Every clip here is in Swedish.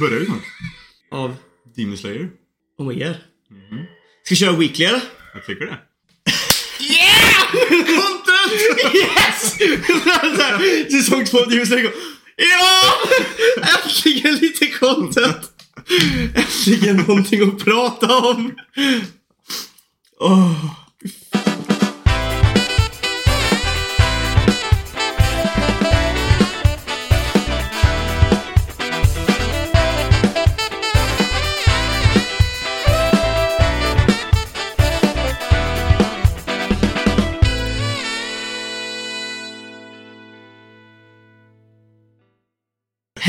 börjar ju snart. Av... Demon Slayer. Oh my god. Ska vi köra weekly eller? Jag tycker det. Yeah! Content! Yes! Säsong två Demon Slayer. Ja! Äntligen lite content! Äntligen någonting att prata om! Åh.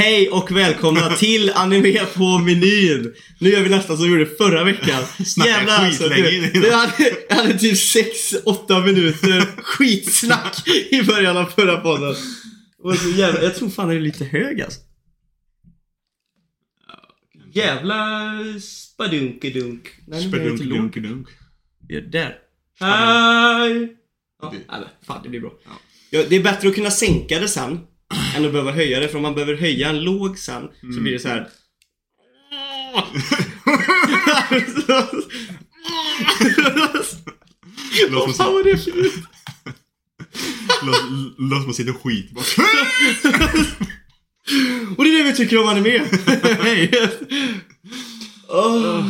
Hej och välkomna till Anime på menyn! Nu gör vi nästan som vi gjorde förra veckan. Snackar skitlänge du, vi hade, hade typ 6-8 minuter skitsnack i början av förra podden. Det så jävla, jag tror fan den är lite hög alltså. Jävla spadunkedunk. Jag. Spedunkedunk. Ja, Där. Hej! Ja, Det- fan det blir bra. Ja, det är bättre att kunna sänka det sen än att behöva höja det. För om man behöver höja en låg sen så blir det så här. Låt Vad fan var det för ljud? låt, låt mig sitta och skit. Och det är det vi tycker om anime. Hej. Åh.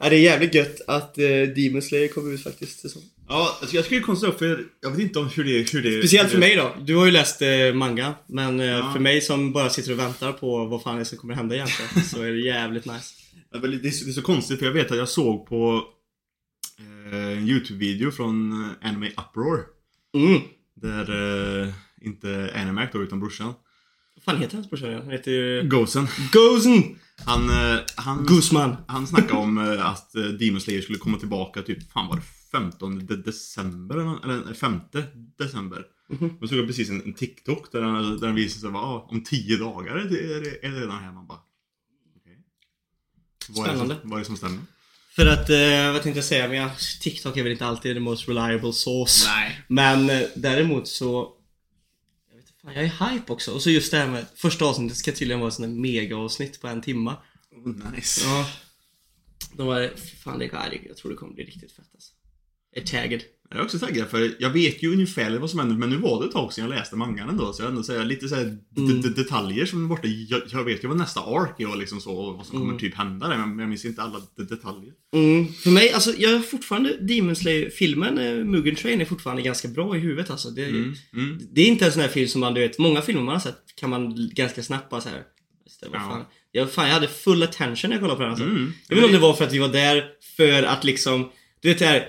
Ja, det är jävligt gött att uh, Demon Slayer kommer ut faktiskt. säsong. Ja, alltså jag skulle konsta upp för jag vet inte om hur det, hur det Speciellt för det- mig då. Du har ju läst eh, manga. Men eh, Ja. för mig som bara sitter och väntar på vad fan det är som kommer hända egentligen. så är det jävligt nice. Det är, så- det är så konstigt för jag vet att jag såg på eh, en YouTube-video från eh, Anime Uproar. Mm. Där eh, inte Animac då utan brorsan. Fan heter hans brorsa? Han heter ju... Gosen. Gozen! Han, eh, han, Guzman. han snackade om eh, att eh, Demon Slayer skulle komma tillbaka typ, fan var det 15 de december eller, nå- eller 5 december. Mhm. Då såg jag precis en, en TikTok där han, där han visade sig vara ah, om 10 dagar är det, är det, är redan här. Man bara, okej. Vad är det som- Spännande. Vad är det som stämmer? För att, eh, vad tänkte jag säga? Men jag, TikTok är väl inte alltid the most reliable source. Nej. Men eh, däremot så... Fan, jag är hype också. Och så just det här med första avsnittet ska tydligen vara ett sånt där mega-avsnitt på en timma. Oh, nice. Ja. De var, fan det är, jag tror det kommer bli riktigt fett alltså. Jag är tagged. Jag är också taggad för jag vet ju ungefär vad som händer men nu var det ett tag sedan jag läste mangan ändå så jag ändå säga lite såhär Mm. detaljer som är borta. Jag, jag vet ju vad nästa ark är och liksom så och vad som Mm. kommer typ hända där men jag minns inte alla detaljer. Mm, för mig, alltså jag har fortfarande Demon Slayer-filmen, eh, Mugen Train, är fortfarande ganska bra i huvudet alltså. Det, Mm. Mm. det är inte en sån här film som man, du vet, många filmer man har sett kan man ganska snabbt bara såhär Ja. Jag, fan, jag hade full attention när jag kollade på den alltså. Mm. Jag vet inte om det var för att vi var där för att liksom, du vet det här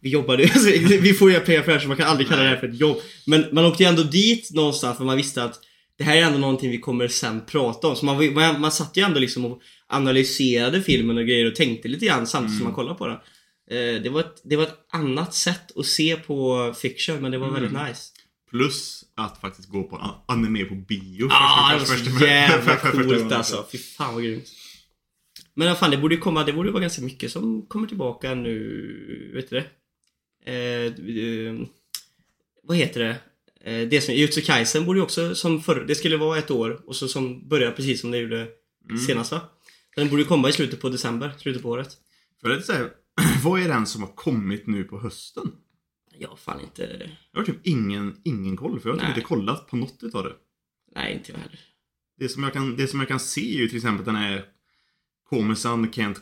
vi jobbade alltså, vi får ju pengar för det här så man kan aldrig kalla det här för ett jobb. Men man åkte ju ändå dit någonstans för man visste att det här är ändå någonting vi kommer sen prata om. Så man, man, man satt ju ändå liksom och analyserade filmen och grejer och tänkte lite grann samtidigt som man kollade på den. Eh, det, var ett, det var ett annat sätt att se på fiction men det var väldigt nice. Plus att faktiskt gå på anime på bio. Ah, det var så första- jävla första coolt alltså. Fy fan vad grymt. Men vad fan, det borde ju komma, det borde vara ganska mycket som kommer tillbaka nu, vet du det? Eh, eh, vad heter det? Eh, det som, Jutsu Kaisen borde ju också, som förr, det skulle vara ett år och så som börjar precis som det gjorde senast va? Den borde ju komma i slutet på december, slutet på året. För är så här, vad är den som har kommit nu på hösten? Jag har fan inte, Jag har typ ingen, ingen koll för jag har typ inte kollat på något utav det. nej inte jag heller. Det som jag kan, det som jag kan se är ju till exempel den här Komisan Can't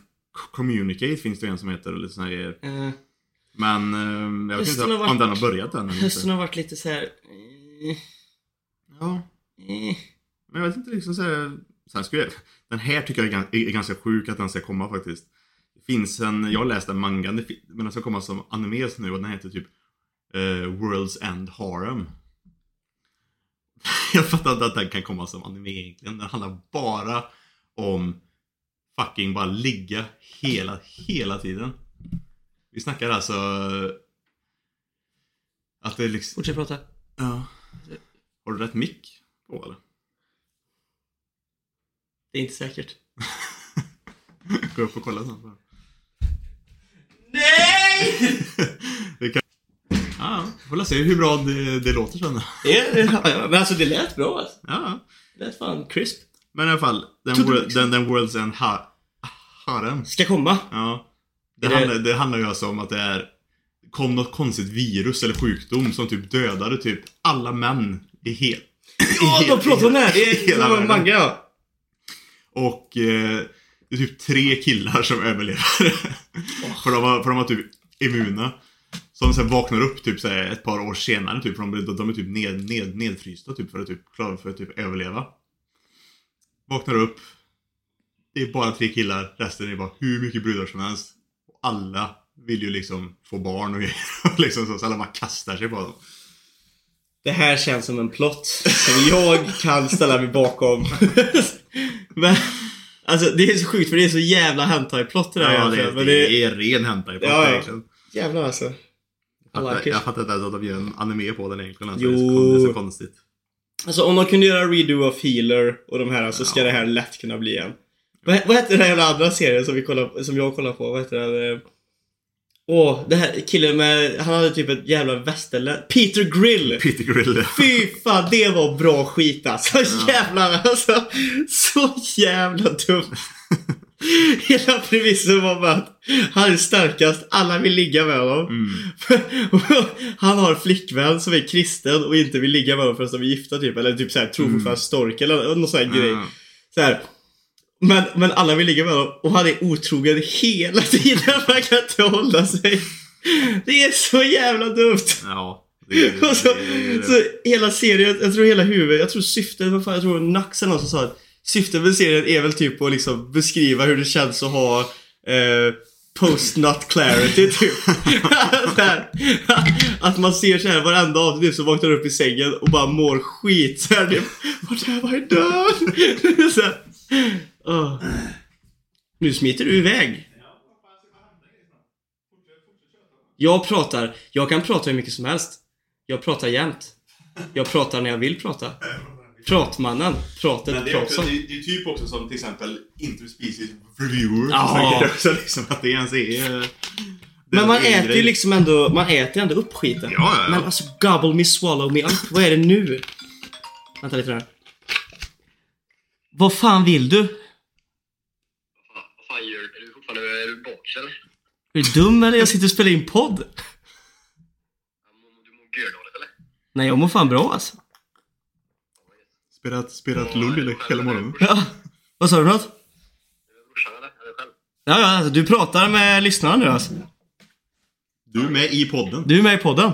Communicate finns det en som heter och lite såna här grejer. Eh, Men eh, jag vet inte varit- om den har börjat än hösten har varit lite så här. eh, Ja, men jag vet inte liksom så här, Sen skulle jag, den här tycker jag är, är ganska sjuk att den ska komma faktiskt. Det finns en, jag har läst en manga, men den ska komma som anime nu och den heter typ eh, World's End Harem. jag fattar inte att den kan komma som anime egentligen. Den handlar bara om fucking bara ligga hela, hela tiden. Vi snackar alltså att det liksom, Fortsätt prata. ja. Har du rätt mick på eller? Det är inte säkert. Gå upp och kolla sen. Nej! Det kan... Ja, får se hur bra det, det låter sen. Det, ja, ja, men alltså det lät bra alltså. Ja, Det lät fan crisp. Men i alla fall, den, den, den World's End ha, Harem. Ska komma. Ja. Det, det- handlar, det handlar ju alltså om att det är kom något konstigt virus eller sjukdom som typ dödade typ alla män i hel... Ja, de pratar om det här. Det är manga ja. Och eh, det är typ tre killar som överlever. för, de var, för de var typ immuna. Som sen vaknar upp typ så här, ett par år senare typ. För de, de är typ ned, ned, nedfrysta typ för att typ klara för att typ överleva. Vaknar upp. Det är bara tre killar. Resten är bara hur mycket brudar som helst. Och alla vill ju liksom få barn och liksom så, så alla bara kastar sig på dem. Det här känns som en plott som jag kan ställa mig bakom. Men, alltså det är så sjukt för det är så jävla hentai-plott det där Ja, det, Men det, är ren hentai på Ja, ja. jävlar alltså. Like jag fattar inte ens att de gör en anime på den egentligen. Alltså, Jo. Det, är så, konstigt. Alltså om de kunde göra redo of Healer och de här så ska Ja. det här lätt kunna bli en. Vad, vad hette den här jävla andra serien som, vi kollar, som jag kollar på? Vad heter den? Eh, Åh, det här killen med, han hade typ ett jävla västerländskt... Peter Grill! Peter Grill. Fy fan, det var bra skit alltså. Jävlar alltså. Så jävla dumt. Hela premissen var bara att han är starkast, alla vill ligga med honom. Mm. Han har flickvän som är kristen och inte vill ligga med honom förrän de är gifta typ. Eller typ såhär, tror fortfarande stork eller någon sån här grej. Ja. Så här. Men, men alla vill ligga med honom och han är otrogen hela tiden. Man kan inte hålla sig. Det är så jävla dumt. Ja. Det, så, det, det, så hela serien, jag tror hela huvudet, jag tror syftet, vad fan, jag tror Nax eller någon som sa att syftet med serien är väl typ att liksom beskriva hur det känns att ha eh, post-nut clarity typ. Så att man ser så här varenda avsnitt så vaknar upp i sängen och bara mår skit. Så här, det, Vart är jag död? Åh. Nu smiter du iväg. Jag pratar, jag kan prata hur mycket som helst. Jag pratar jämt. Jag pratar när jag vill prata. Pratmannen. Pratet Men det är, också, det, det är typ också som till exempel interspecies reviewer. Ja. Också liksom att det ens är... Men man äter ju liksom ändå, man äter ändå upp skiten. Ja, ja, ja. Men alltså gobble me, swallow me up. Vad är det nu? Vänta lite här. Vad fan vill du? Vad fan gör du? Är du fortfarande eller? Är du dum eller? Jag sitter och spelar in podd. Du mår gördåligt eller? Nej, jag mår fan bra alltså. Spelat, spelat lull hela morgonen. Ja. Vad sa du för något? Brorsan eller? Det själv? Ja, ja, alltså, du pratar med lyssnarna nu alltså. Du är med i podden. Du är med i podden.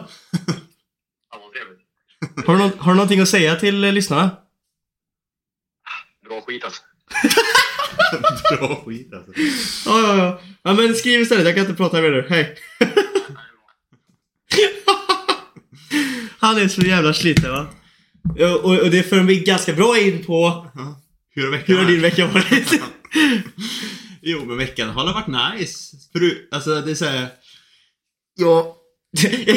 Ja, vad trevligt. Har du, nå- har du någonting att säga till eh, lyssnarna? Bra skit alltså. Bra skit alltså. Ja, ja, ja. Ja, men skriv istället. Jag kan inte prata med dig. Hej. Han är så jävla sliten va? Och, och det för mig ganska bra in på. Hur veckan hur har din varit? vecka varit? Jo, men veckan har varit nice. För du, alltså det är såhär... Det, det,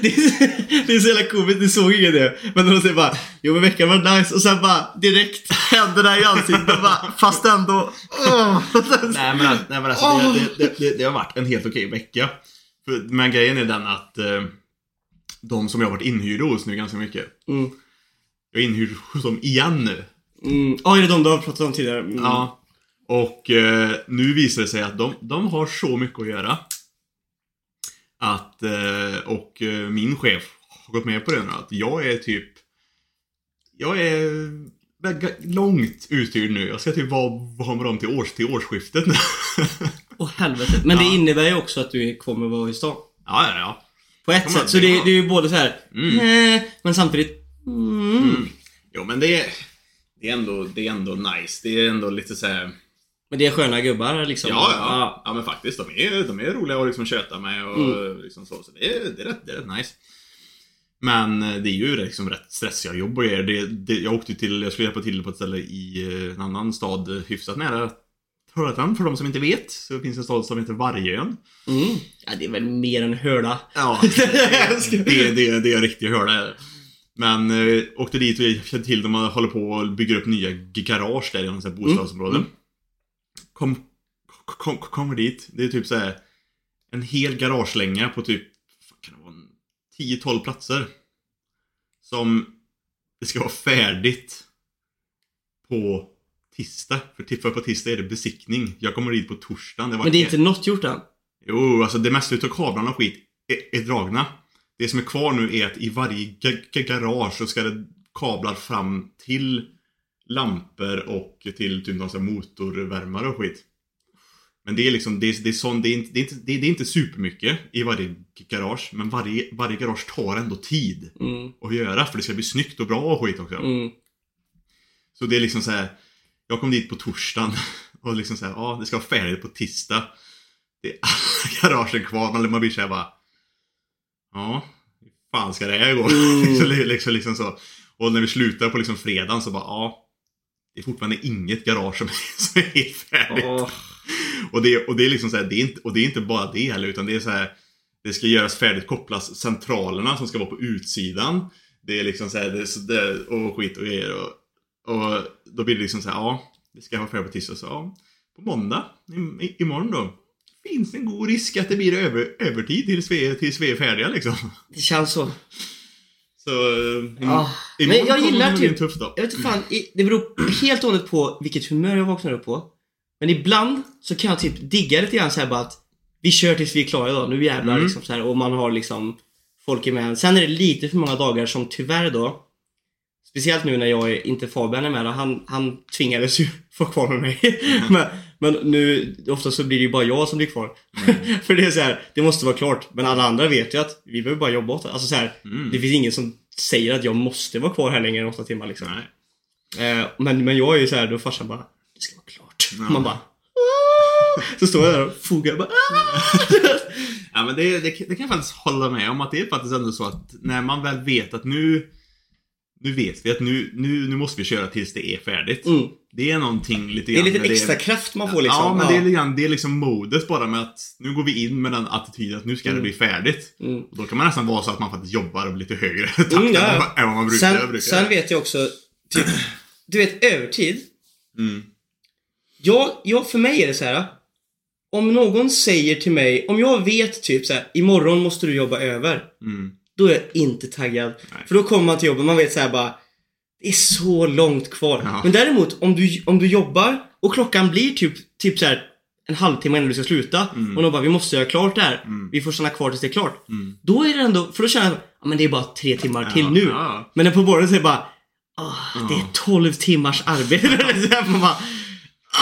det, är, det är så jävla komiskt, du såg inget det. Men de säger bara Jo men veckan var nice och sen bara direkt händerna i ansiktet bara, fast ändå åh. Nej men, nej, men alltså det, det, det, det, det har varit en helt okej vecka. Men grejen är den att eh, de som jag har varit inhyrda hos nu ganska mycket. Mm. Jag är inhyrd hos dem igen nu. Mm. Ja, är det de du har pratat om tidigare? Mm. Ja. Och eh, nu visar det sig att de, de har så mycket att göra. Att, eh, och eh, min chef har gått med på det nu. Att jag är typ... Jag är långt uthyrd nu. Jag ska typ vara, vara med dem till, års, till årsskiftet nu. Åh helvete. Men det Ja. innebär ju också att du kommer vara i stan. ja, ja, ja. På ett sätt. Så det, det är ju både så här, Mm. men samtidigt mm. Mm. Jo, men det är, det är, ändå, det är ändå nice. Det är ändå lite så här... Men det är sköna gubbar liksom. Ja, ja. Ja, men faktiskt. De är, de är roliga att liksom köta med och liksom så. Så det är, det, är rätt, det är rätt nice. Men eh, det är ju liksom rätt stressiga jobb och. Det, det, jag åkte till, jag skulle hjälpa till på ett ställe i eh, en annan stad hyfsat nära Trollhättan. För de som inte vet så finns en stad som heter Vargön. Mm. Ja, det är väl mer än hörda. Ja, det, det, det, är riktigt hörda. Men eh, åkte dit och jag kände till dem och håller på och bygger upp nya garage där i något här bostadsområde. Mm. Kom, kom, kommer dit, det är typ så här en hel garagelänga på typ vad kan det vara, 10-12 platser. Som det ska vara färdigt på tisdag. För, ti- för på tisdag är det besiktning. Jag kommer dit på torsdagen. Det Men det är inte något gjort än. Jo, alltså det mesta utav kablarna och skit är, är dragna. Det som är kvar nu är att i varje ga- ga- garage så ska det kablar fram till lampor och till typ någon motorvärmare och skit. Men det är liksom, det är, det är, sån, det är, inte, det, är inte, det, är, det är inte supermycket i varje garage. Men varje, varje garage tar ändå tid Mm. att göra för det ska bli snyggt och bra och skit också. Mm. Så det är liksom så här. Jag kom dit på torsdagen och liksom så här, ja det ska vara färdigt på tisdag. Det är alla garagen kvar, man, man blir såhär bara. Ja, hur fan ska det här gå? Mm. liksom, liksom, liksom så. Och när vi slutar på liksom fredagen så bara, ja. Det är fortfarande inget garage som är, som är helt färdigt. Åh. Och det, och det är liksom så här, det är inte, och det är inte bara det heller, utan det är så här. Det ska göras färdigt, kopplas centralerna som ska vara på utsidan. Det är liksom så här, det, så det, och skit och grejer. Och, och då blir det liksom så här, ja, det ska vara färdigt på tisdag. Så ja, på måndag, i, imorgon då. Finns en god risk att det blir över, övertid tills vi, tills vi är färdiga liksom. Det känns så. Så eh, im, Ah, imorgon men jag gillar typ- tuff dag. Jag vet inte fan, det beror helt och hållet på vilket humör jag vaknar upp på. Men ibland så kan jag typ digga lite grann såhär bara att vi kör tills vi är klara idag, nu jävlar Mm. liksom så här, och man har liksom folk är med. Sen är det lite för många dagar som tyvärr då Speciellt nu när jag är, inte Fabian är med, han, han tvingades ju få kvar med mig. men, men nu, ofta så blir det ju bara jag som blir kvar. för det är så här, det måste vara klart. Men alla andra vet ju att vi behöver bara jobba åt det. Alltså så här, Mm. det finns ingen som säger att jag måste vara kvar här längre än åtta timmar liksom. Eh, men, men jag är ju så här, då farsan bara Det ska vara klart. Ja. Man bara "Ah." Så står jag där och fogar bara "Ah." Ja men det, det, det kan jag faktiskt hålla med om att det är faktiskt ändå så att när man väl vet att nu Nu vet vi att nu, nu, nu måste vi köra tills det är färdigt. mm. Det är någonting lite Det är grann lite extra kraft man får liksom. Ja, men Det, är lite grann, det är liksom modet bara med att nu går vi in med den attityden att nu ska det Mm. bli färdigt. Mm. Och då kan man nästan vara så att man faktiskt jobbar lite högre takt Mm, ja. än vad- man brukar. Sen, brukar. sen vet jag också, typ, du vet övertid. Mm. Jag, jag, för mig är det så här. Om någon säger till mig, om jag vet typ så här, imorgon måste du jobba över. Mm. Då är jag inte taggad. Nej. För då kommer man till jobbet, man vet så här bara Det är så långt kvar. Ja. Men däremot om du, om du jobbar och klockan blir typ, typ så här en halvtimme innan du ska sluta Mm. och de bara vi måste göra klart det här. Mm. Vi får stanna kvar tills det är klart. Mm. Då är det ändå, för då känner jag ja men det är bara tre timmar till Ja, nu. ja. Men på morgonen så är det bara ah, det är Ja. 12 timmars arbete. Så man bara,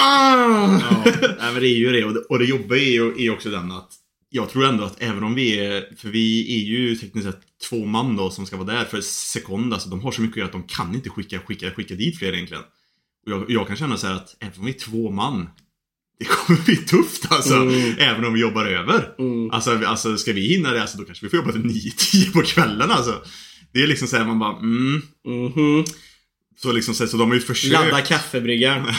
ah. Ja, nej, men det är ju det. Och det, och det jobbiga är ju är också den att jag tror ändå att även om vi är, för vi är ju tekniskt sett två man då som ska vara där för sekund, alltså de har så mycket att göra att de kan inte skicka, skicka, skicka dit fler egentligen. Och jag, jag kan känna så här att även om vi är två man, det kommer bli tufft alltså. Mm. Även om vi jobbar över. Mm. Alltså, alltså ska vi hinna det, alltså, då kanske vi får jobba till 9-10 på kvällen alltså. Det är liksom såhär man bara, mm. Mhm. Så liksom så, så de har ju försökt. Ladda kaffebryggan.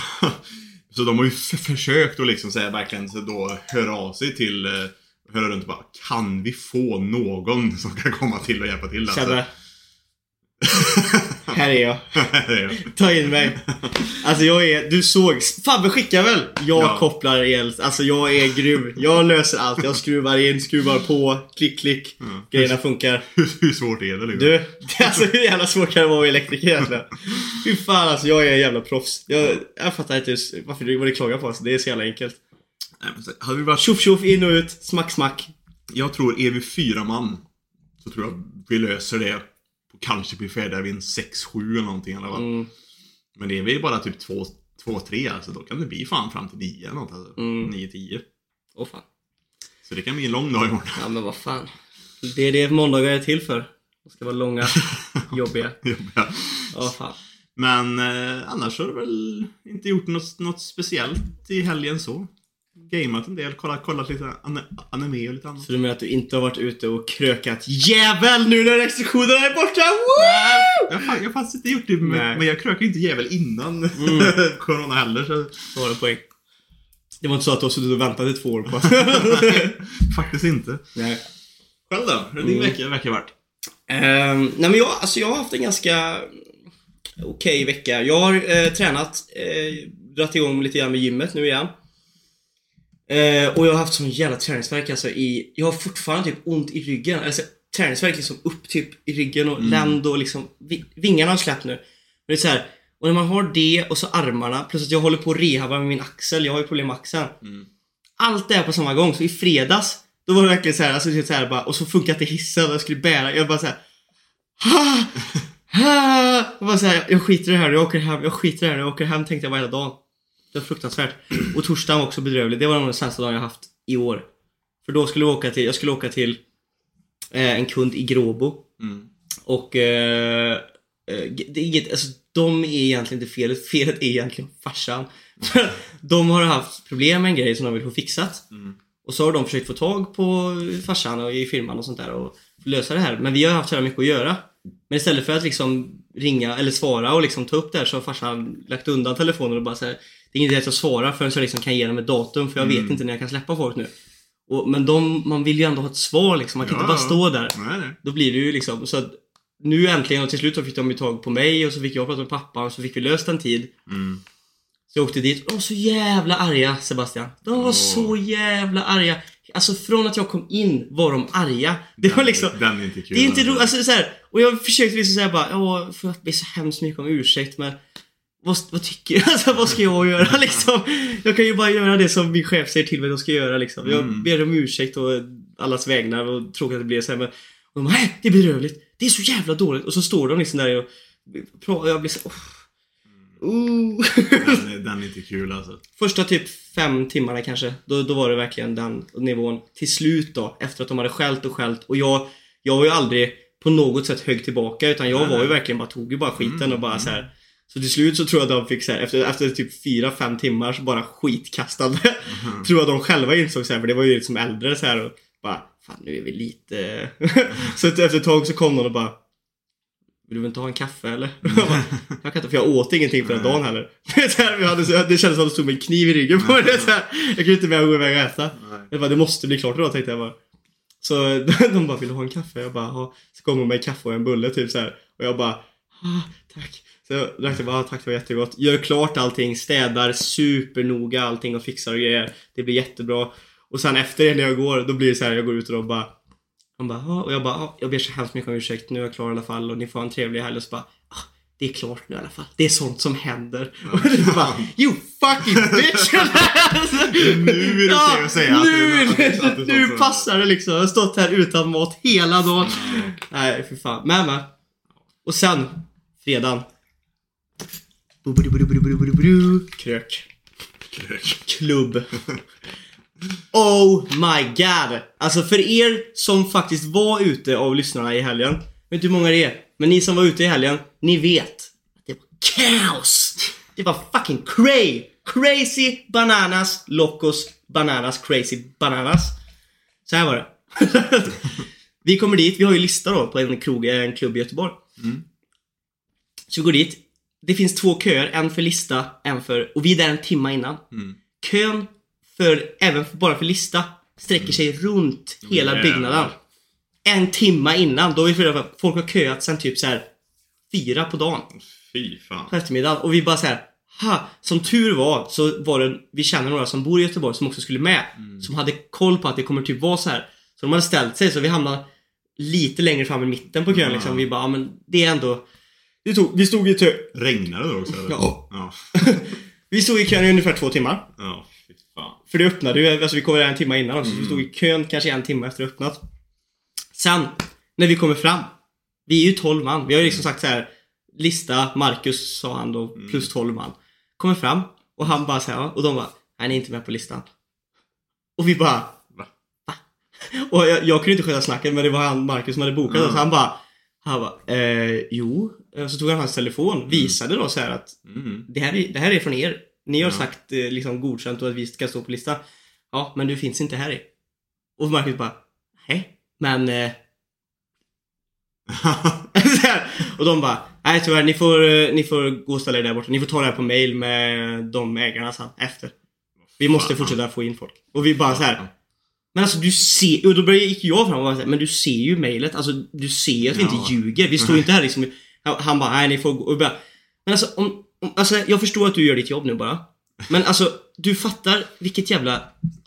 Så de har ju försökt att liksom säga verkligen så då höra av sig till, eh, höra runt och bara Kan vi få någon som kan komma till och hjälpa till? Alltså. Sebbe. Här är jag. Är- Ta in mig. Alltså jag är, du såg, Fabbe skickar väl? Jag Ja. kopplar el, alltså jag är grym. Jag löser allt. Jag skruvar in, skruvar på, klick klick. Ja. Grejerna funkar. hur, hur svårt är det liksom? Du, alltså hur jävla svårt kan det vara att vara elektriker egentligen? Fy fan alltså, jag är en jävla proffs. Jag, jag fattar inte just varför du, vad du klagar på alltså. Det är så jävla enkelt. Hade vi varit, Tjoff tjoff, in och ut, smack smack. jag tror, är vi fyra man Så tror jag vi löser det kanske blir färdiga vid en 6-7 eller någonting alla fall. Mm, Men är vi bara typ 2-3 alltså, då kan det bli fan fram till 9 eller något alltså. Mm. 9-10. åh fan. Så det kan bli en lång dag imorgon. Ja men vad fan. Det är det måndagar är till för. De ska vara långa, jobbiga. Jobbiga. Ja fan. Men eh, annars har du väl inte gjort något, något speciellt i helgen så? Gameat en del, kollat, kollat lite an anime och lite annat. Så du menar att du inte har varit ute och krökat jävel nu när restriktionerna är borta? Woo! Jag har jag faktiskt inte gjort det, Nej. men, men jag krökade inte jävel innan corona heller. Så Så var det poäng. Det var inte så att du har suttit och väntat i två år på faktiskt inte. Nej. Själv då? Hur har din Mm. vecka, vecka varit? Ehm, nej men jag, alltså jag har haft en ganska okej vecka. Jag har eh, tränat, eh, dratt igång lite grann med gymmet nu igen. Eh, och jag har haft sån jävla träningsvärk alltså i, jag har fortfarande typ ont i ryggen. Alltså träningsvärk liksom upp typ i ryggen och länd och liksom, vi, vingarna har släppt nu. Men det är så här, Och när man har det och så armarna, plus att jag håller på att rehabba med min axel. Jag har ju problem med axeln. Mm. Allt det här på samma gång. Så i fredags, då var det verkligen så här, alltså typ så här bara, och så funkar inte hissen och jag skulle bära. Jag bara så här. Ha! Ha! Jag bara så här, jag skiter i det här jag åker hem. Jag skiter i det här jag åker hem tänkte jag varje dag. Det var fruktansvärt. Och torsdagen var också bedrövlig. Det var nog den sämsta dagen jag haft i år. För då skulle vi åka till, jag skulle åka till eh, en kund i Gråbo. Mm. Och eh, eh, det är inget, alltså de är egentligen inte felet, felet är egentligen farsan. de har haft problem med en grej som de vill få fixat. Mm. Och så har de försökt få tag på farsan och i firman och sånt där och lösa det här. Men vi har haft så mycket att göra. Men istället för att liksom ringa eller svara och liksom ta upp det här så har farsan lagt undan telefonen och bara säger Det är idé att jag svarar förrän jag liksom kan ge dem ett datum för jag vet Mm. inte när jag kan släppa folk nu. Och, men de, man vill ju ändå ha ett svar liksom. Man kan inte Ja. bara stå där. Nej, nej. Då blir det ju liksom så att nu äntligen och till slut så fick de ju tag på mig och så fick jag prata med pappa och så fick vi löst en tid. Mm. Så jag åkte dit. De var så jävla arga Sebastian. De var Åh. så jävla arga. Alltså från att jag kom in var de arga. Det var Den- liksom Den är inte kul. det är inte roligt, alltså det är så här, och jag försökte liksom säga bara, ja, för att be så hemskt mycket om ursäkt men vad, vad tycker du? Alltså vad ska jag göra liksom? Jag kan ju bara göra det som min chef säger till mig att jag ska göra liksom. Jag Mm. ber om ursäkt och allas vägnar och tråkigt att det blir så här men och de bara, nej det är bedrövligt. Det är så jävla dåligt. Och så står de liksom där och pratar, jag blir så oh. Oh. Den, är- den är inte kul alltså. Första typ fem timmarna kanske, då, då var det verkligen den nivån. Till slut då, efter att de hade skällt och skällt och jag, jag var ju aldrig på något sätt hög tillbaka utan jag Nej, var ju nej. verkligen bara, tog ju bara skiten Mm, och bara mm. så här. Så till slut så tror jag de fick så här, efter, efter typ fyra fem timmar så bara skitkastade. Mhm. tror jag de själva insåg så här, för det var ju liksom äldre så här och bara, fan nu är vi lite... så att efter ett tag så kom någon och bara vill du inte ha en kaffe eller? Jag, bara, jag kan inte, för jag åt ingenting för den dagen heller. Det, här, vi hade, det kändes som att det stod med en kniv i ryggen på mig. Jag kunde inte med att gå iväg och äta. Jag bara, det måste bli klart idag tänkte jag bara. Så de bara, vill du ha en kaffe? Jag bara, ja. Så kom de med en kaffe och en bulle typ så här. Och jag bara, ah, tack. Så jag drack det bara, ah, tack det var jättegott. Gör klart allting, städar supernoga allting och fixar och grejer. Det blir jättebra. Och sen efter det när jag går, då blir det så här, jag går ut och de bara han bara, "Ja." och jag bara, "Ja, jag ber så hemskt mycket om ursäkt, nu är jag klar i alla fall och ni får ha en trevlig helg och så bara, "Ah, det är klart nu i alla fall. Det är sånt som händer. Och det bara, you fucking bitch! Nu är det okej att säga att det nu, att det är sånt nu passar det liksom. Jag har stått här utan mat hela dagen. Nej, för fan. Men, men. Och sen, fredagen. Krök. Krök. Klubb. Oh my god! Alltså för er som faktiskt var ute av lyssnarna i helgen. Vet du hur många det är? Men ni som var ute i helgen, ni vet. att Det var kaos! Det var fucking cray! Crazy bananas, locos, bananas, crazy bananas. Så här var det. vi kommer dit, vi har ju lista då på en, krog, en klubb i Göteborg. Mm. Så vi går dit. Det finns två köer, en för lista, en för... Och vi är där en timma innan. Mm. Kön för, även för, bara för lista, sträcker sig runt hela Jävlar. byggnaden. En timma innan, då är vi för att folk har köat sen typ så här fyra på dagen Fy fan. på eftermiddagen och vi bara så här. Ha, som tur var så var det, vi känner några som bor i Göteborg som också skulle med. Som hade koll på att det kommer typ vara så här. Så de hade ställt sig så vi hamnade lite längre fram i mitten på kön Ja. liksom. Vi bara, ja, men det är ändå... Det tog, vi stod i kö, Regnade det också eller? Ja. Ja. vi stod i kön i ungefär två timmar. Ja, fy fan. För det öppnade ju, alltså vi kom där en timme innan också. Så vi Mm. stod i kön kanske en timme efter det öppnat. Sen, när vi kommer fram. Vi är ju 12 man. Vi har ju liksom sagt så här. Lista, Marcus sa han då, Mm. plus 12 man. Kommer fram och han bara säger och de bara, nej ni är inte med på listan. Och vi bara, Va? va? Och jag, jag kunde inte sköta snacket men det var han, Marcus som hade bokat Mm. oss. Han bara, han bara, eh, jo. Och så tog han hans telefon, visade då så här att Mm. det här, är, det här är från er. Ni har Ja. sagt eh, liksom godkänt och att vi ska stå på lista. Ja, men du finns inte här i. Och Marcus bara, nej, men... Eh, och de bara, nej tyvärr, ni får, eh, ni får gå och ställa er där borta. Ni får ta det här på mail med de ägarna sen, efter. Vi måste fortsätta få in folk. Och vi bara så här. Men alltså du ser, och då gick jag fram och bara men du ser ju mejlet. Alltså du ser ju att vi inte ljuger. Vi står ju inte här liksom. Han bara, nej ni får gå. Och bara, men alltså, om, om, alltså jag förstår att du gör ditt jobb nu bara. Men alltså, du fattar vilket jävla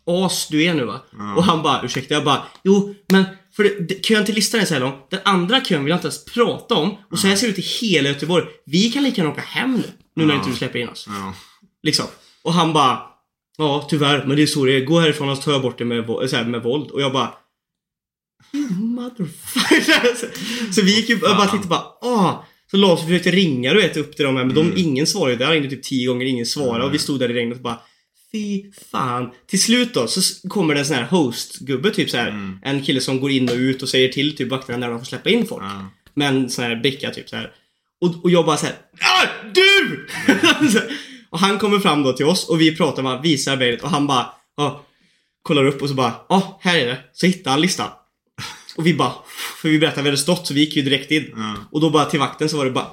as du är nu va? Ja. Och han bara, ursäkta, jag bara, jo men för det, det, kön till listan är så här lång. Den andra kön vill jag inte ens prata om. Och så här ser det ut i hela Göteborg. Vi kan lika gärna åka hem nu. Nu när Ja. inte du släpper in oss. Ja. Liksom. Och han bara Ja, tyvärr, men det är så det är. Gå härifrån och tar jag bort det med, så här, med våld. Och jag bara "You Motherfucker. så, vi gick ju bara tittade bara Åh! Så Lars försökte ringa du vet upp till dem här, men de, ingen svarade. Jag ringde typ tio gånger, ingen svarade. Och vi stod där i regnet och bara Fy fan. Till slut då så kommer det en sån här host-gubbe typ så här. En kille som går in och ut och säger till typ vakterna när de får släppa in folk. Ja. Med en sån här bricka typ så här. Och, och jag bara såhär ah, Du! och han kommer fram då till oss och vi pratar med visar brevet och han bara ja, kollar upp och så bara ja, här är det. Så hittar han listan. Och vi bara för vi berättade vad det hade stått så vi gick ju direkt in. Ja. Och då bara till vakten så var det bara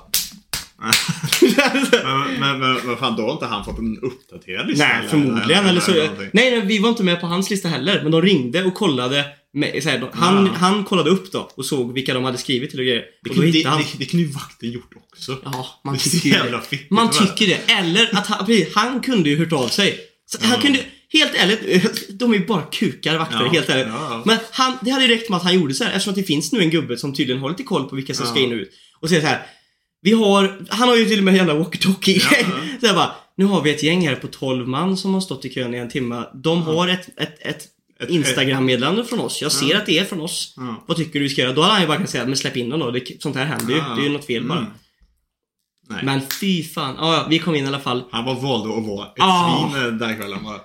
Men, men, men vad fan, då har inte han fått en uppdaterad lista? Nej, förmodligen. Eller så, nej, nej, vi var inte med på hans lista heller. Men de ringde och kollade. Med, här, de, han, Ja. han kollade upp då och såg vilka de hade skrivit till och grejer. Det, Och då det, han. det, det kunde ju vakten gjort också. Ja, man tycker det. Man att tycker det. Eller att han, precis, han kunde ju hört av sig. Så Han kunde, helt ärligt, de är ju bara kukar vakter, Ja, helt ärligt. ja. Men han, det hade räckt med att han gjorde så här eftersom att det finns nu en gubbe som tydligen har lite koll på vilka som ska Ja. in och ut. Och säger så här. Vi har, han har ju till och med en jävla walkie-talkie Ja. Så jag bara, nu har vi ett gäng här på 12 man som har stått i kön i en timme. De har ett, ett, ett Instagram-meddelande från oss. Jag ser att det är från oss. Vad tycker du vi ska göra? Då hade han ju bara kunnat säga, men släpp in dem då. Det, sånt här händer ju. Det är ju något fel bara. Mm. Nej. Men fy fan. Ja, vi kom in i alla fall. Han var valde att vara ett Ah. svin den kvällen bara.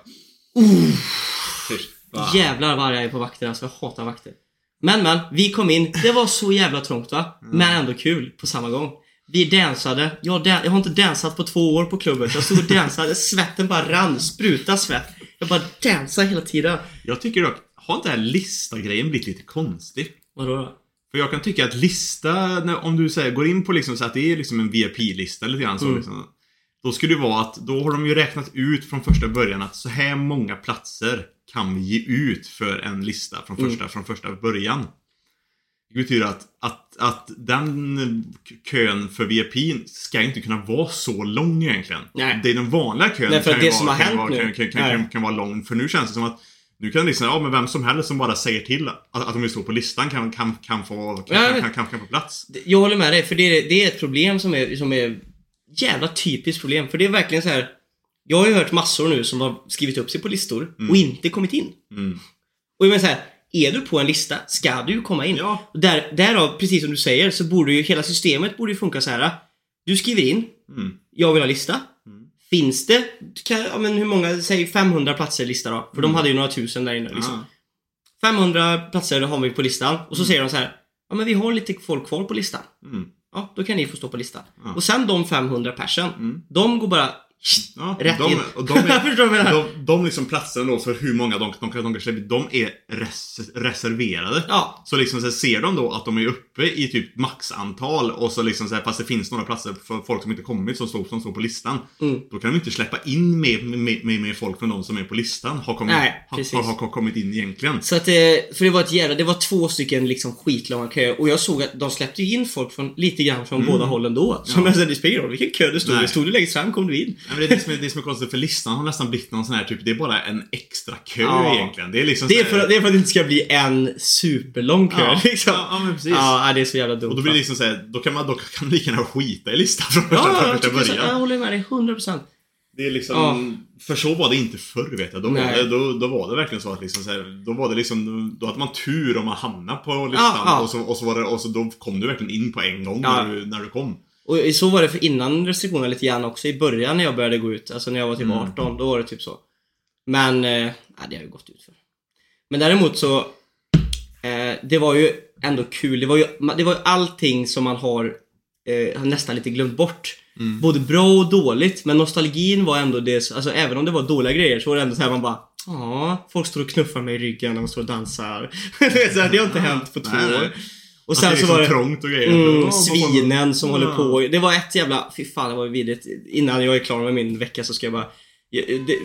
Fan. Jävlar vad jag är på vakter alltså. Jag hatar vakter. Men men, vi kom in. Det var så jävla trångt va? Men ändå kul på samma gång. Vi dansade. Jag, dan- jag har inte dansat på två år på klubben. Jag stod och dansade. Svetten bara rann. Spruta svett. Jag bara dansade hela tiden. Jag tycker dock, har inte den här lista-grejen blivit lite konstig? Vadå då? För jag kan tycka att lista, när, om du säger, går in på liksom så att det är liksom en VIP-lista lite grann så Mm. liksom, Då skulle det vara att, då har de ju räknat ut från första början att så här många platser kan vi ge ut för en lista från Mm. första, från första början. Det betyder att, att, att den kön för VIP ska inte kunna vara så lång egentligen. Nej. Det är den vanliga kön Nej, för kan det som vara, har kan, hänt vara, nu- kan, kan, kan, kan vara lång. För nu känns det som att nu kan liksom, ja men vem som helst som bara säger till att, att de vill stå på listan kan, kan, kan, få, kan, Ja, kan, kan, kan, kan få plats. Jag håller med dig, för det är, det är ett problem som är, som är jävla typiskt problem. För det är verkligen så här. Jag har ju hört massor nu som har skrivit upp sig på listor och inte kommit in. Mm. Och jag menar så här, är du på en lista ska du ju komma in. Ja. Och Där, därav, precis som du säger, så borde ju hela systemet borde ju funka så här. Du skriver in, Mm. jag vill ha lista. Finns det, kan, ja, men hur många, säg 500 platser i lista då. För de hade ju några tusen där inne liksom. Ja. 500 platser har vi på listan. Och så säger de så här. Ja men vi har lite folk kvar på listan. Ja, då kan ni få stå på listan. Ja. Och sen de 500 persen, Mm. de går bara Ja, rätt de, in. och de, är, de, de liksom platserna då för hur många de, de, de kan släppa, de är res, reserverade. Ja, Så liksom så ser de då att de är uppe i typ maxantal och så liksom så här, fast det finns några platser för folk som inte kommit som står, som står på listan. Mm. Då kan de inte släppa in mer, mer, mer, mer folk från de som är på listan har kommit, Nej, har, precis. har, har kommit in egentligen. Så att, eh, för det var ett jävla, det var två stycken liksom skitlånga köer och jag såg att de släppte in folk från, lite grann från båda hållen då. Så Mm. Ja. det spelar ingen roll vilken kö du stod i. Stod du längst fram kom du in. Men det, är det, som är, det som är konstigt för listan har nästan blivit någon sån här typ, det är bara en extra kö Ja. egentligen. Det är liksom Det är, så för, det är för att det inte ska bli en superlång kö ja, liksom. ja, ja, men precis. Ja, det är så jävla dumt. Och då blir det liksom såhär, då kan man då kan man lika gärna skita i listan från första, Ja, jag, första tycker så, jag början. håller med dig 100%. Det är liksom, Ja. för så var det inte förr vet jag. Då var, det, då, då var det verkligen så att liksom så här, då var det liksom, då hade man tur om man hamnade på listan Ja, ja. Och, så, och, så var det, och så då kom du verkligen in på en gång Ja. när, du, när du kom. Och så var det för innan restriktionerna lite grann också i början när jag började gå ut. Alltså när jag var typ 18, då var det typ så. Men, eh, det har ju gått ut för. Men däremot så, eh, det var ju ändå kul. Det var ju, det var ju allting som man har eh, har nästan lite glömt bort. Både bra och dåligt, men nostalgin var ändå det, alltså även om det var dåliga grejer så var det ändå så här man bara Ja, folk står och knuffar mig i ryggen när de står och dansar. Det har inte hänt på två år. Och sen så liksom var det... trångt och grejer. Mm, svinen som Ja. håller på. Det var ett jävla... Fy fan, det var vidrigt. Innan jag är klar med min vecka så ska jag bara...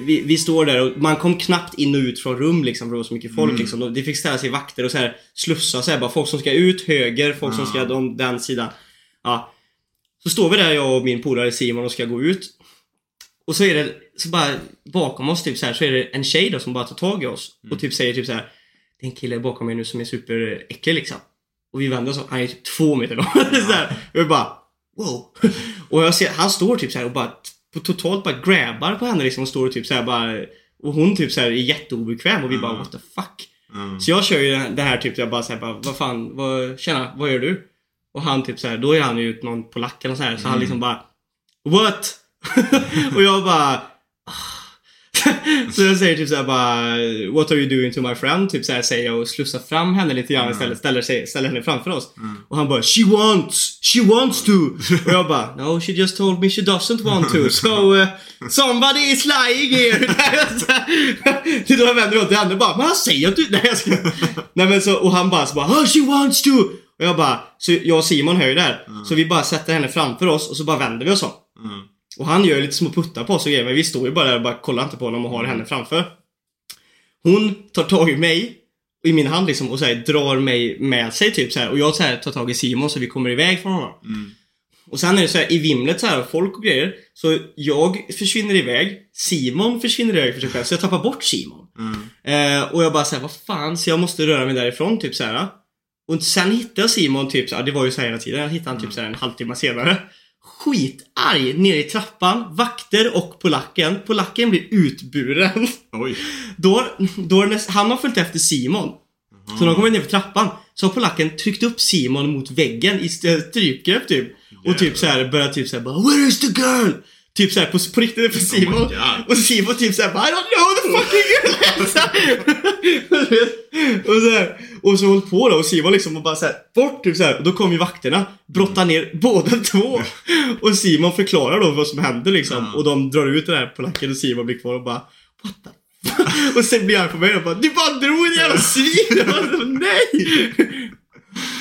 Vi, vi står där och man kom knappt in och ut från rum liksom för det var så mycket folk Mm. liksom. Det fick ställa sig vakter och så här slussa så här, bara folk som ska ut höger, folk som Ja. ska de, den sidan. Ja. Så står vi där jag och min polare Simon och ska gå ut. Och så är det, så bara bakom oss typ så här, så är det en tjej då som bara tar tag i oss och typ säger typ så här. Det är en kille bakom mig nu som är superäcklig liksom. Och vi vänder oss om, han är typ två meter lång. så här. Och vi bara wow. och jag ser, han står typ så här och bara totalt bara grabbar på henne liksom och står och typ så här bara och hon typ så här är jätteobekväm och vi bara Mm. what the fuck. Mm. Så jag kör ju det här typ, jag bara såhär bara, vad fan, vad, tjena, vad gör du? Och han typ såhär, då är han ju någon polack eller så här, så han liksom bara What? och jag bara Så jag säger typ såhär bara What are you doing to my friend? Typ såhär säger jag och slussar fram henne lite grann istället, ställer, sig, ställer henne framför oss. Och han bara She wants! She wants to! och jag bara No, she just told me she doesn't want to. So uh, somebody is lying here! Det är då jag vänder mig om till henne och bara Men han säger att du... Nej jag ska... Nej men så, och han bara så bara Oh she wants to! Och jag bara, så jag och Simon hör ju där. Så vi bara sätter henne framför oss och så bara vänder vi oss om. Mm. Och han gör lite små puttar på oss och grejer, men vi står ju bara där och bara kollar inte på honom och har henne framför. Hon tar tag i mig i min hand liksom och så här, drar mig med sig typ så här och jag så här, tar tag i Simon så vi kommer iväg från honom. Mm. Och sen är det så här i vimlet så här, folk och grejer. Så jag försvinner iväg, Simon försvinner iväg för sig själv, så jag tappar bort Simon. Mm. Eh, och jag bara såhär, vad fan, så jag måste röra mig därifrån typ så här. Och sen hittade jag Simon typ så det var ju så hela tiden, jag hittade han typ så här en halvtimme senare. Skitarg nere i trappan, vakter och polacken. Polacken blir utburen. Oj. Då, då näst, han har följt efter Simon. Så när de kommer ner för trappan så har polacken tryckt upp Simon mot väggen i st- strypgrepp typ. Och typ så här börjar typ så här bara Where is the girl? Typ såhär på, på riktigt för Simon. Oh my God. och Simon typ såhär bara I don't know the fucking girl! Och så här, Och så håll på då och Simon liksom och bara såhär bort typ såhär. Och då kommer ju vakterna, brottar ner båda två. Och Simon förklarar då vad som händer liksom. Och de drar ut den här polacken och Simon blir kvar och bara What the? Och sen blir han på mig och bara Du bara drog en jävla svin! Jag bara, Nej!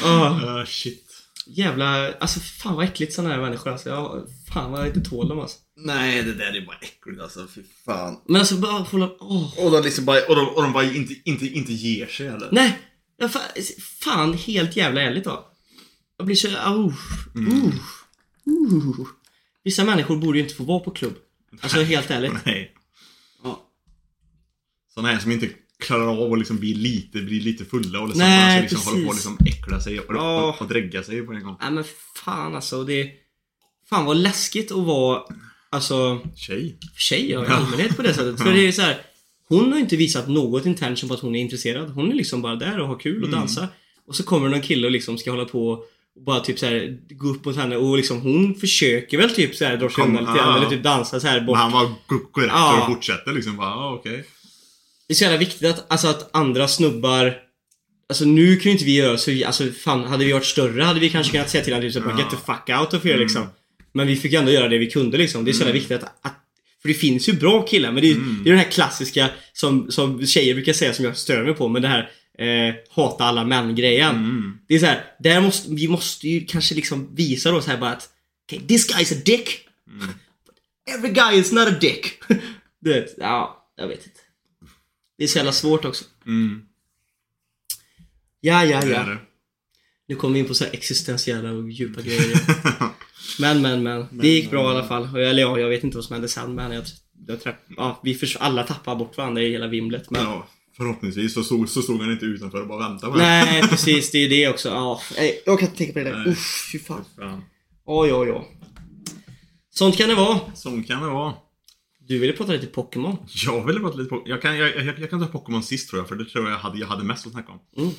Ah, Uh, shit. jävla, alltså fan vad äckligt sådana här människor alltså. Jag, fan vad jag inte tål dem alltså. Nej, det där är bara äckligt alltså. Fy fan. Men alltså bara hålla, åh. Och de liksom bara, och de, och de bara inte, inte, inte ger sig heller. Nej! Jag, fan, fan helt jävla ärligt då. Jag blir så, oh, uh, uh. Vissa människor borde ju inte få vara på klubb. Alltså helt ärligt. Nej. Ja. Sådana här som inte klarar av att liksom bli lite, bli lite fulla och liksom Nej, bara liksom håller på precis. liksom äckla sig och, Ja. och, och drägga sig på en gång. Nej men fan alltså det... Fan vad läskigt att vara, alltså Tjej. tjej ja, i allmänhet på det sättet. För det är så här, Hon har inte visat något intention på att hon är intresserad. Hon är liksom bara där och har kul och dansar. Och så kommer någon kille och liksom ska hålla på och bara typ så här gå upp mot henne och liksom hon försöker väl typ så här dra sig undan lite grann eller typ dansa så här bort. Och han bara går rätt Ja. och fortsätter liksom bara, ah, okej. Det är så jävla viktigt att, alltså att andra snubbar Alltså nu kan ju inte vi göra så, vi- alltså fan hade vi varit större hade vi kanske kunnat säga till honom typ så bara, Ja. get the fuck out of here liksom. Men vi fick ändå göra det vi kunde liksom. Det är så jävla viktigt att, att för det finns ju bra killar, men det är, det är den här klassiska som, som tjejer brukar säga som jag stör mig på, men det här eh, hata alla män-grejen. Mm. Det är så här, där måste, vi måste ju kanske liksom visa då så här bara att okay, this guy is a dick. Mm. Every guy is not a dick. du vet, ja, jag vet inte. Det är så jävla svårt också. Mm. Ja, ja, ja. Nu kommer vi in på så här existentiella och djupa grejer. Men, men, men. Det gick bra i alla fall. Eller ja, jag vet inte vad som hände sen, men jag, jag ja, vi förs- alla tappar bort varandra i hela vimlet. Men, ja, förhoppningsvis så stod, så stod han inte utanför och bara väntade på. Nej, precis. Det är ju det också. Ja, jag kan inte tänka på det där. Nej. Uff, fy fan. Oj, oj, oj. Sånt kan det vara. Sånt kan det vara. Du ville prata lite Pokémon. Jag ville prata lite på... Jag kan, jag, jag, jag kan ta Pokémon sist tror jag, för det tror jag hade, jag hade mest att snacka om. Mm.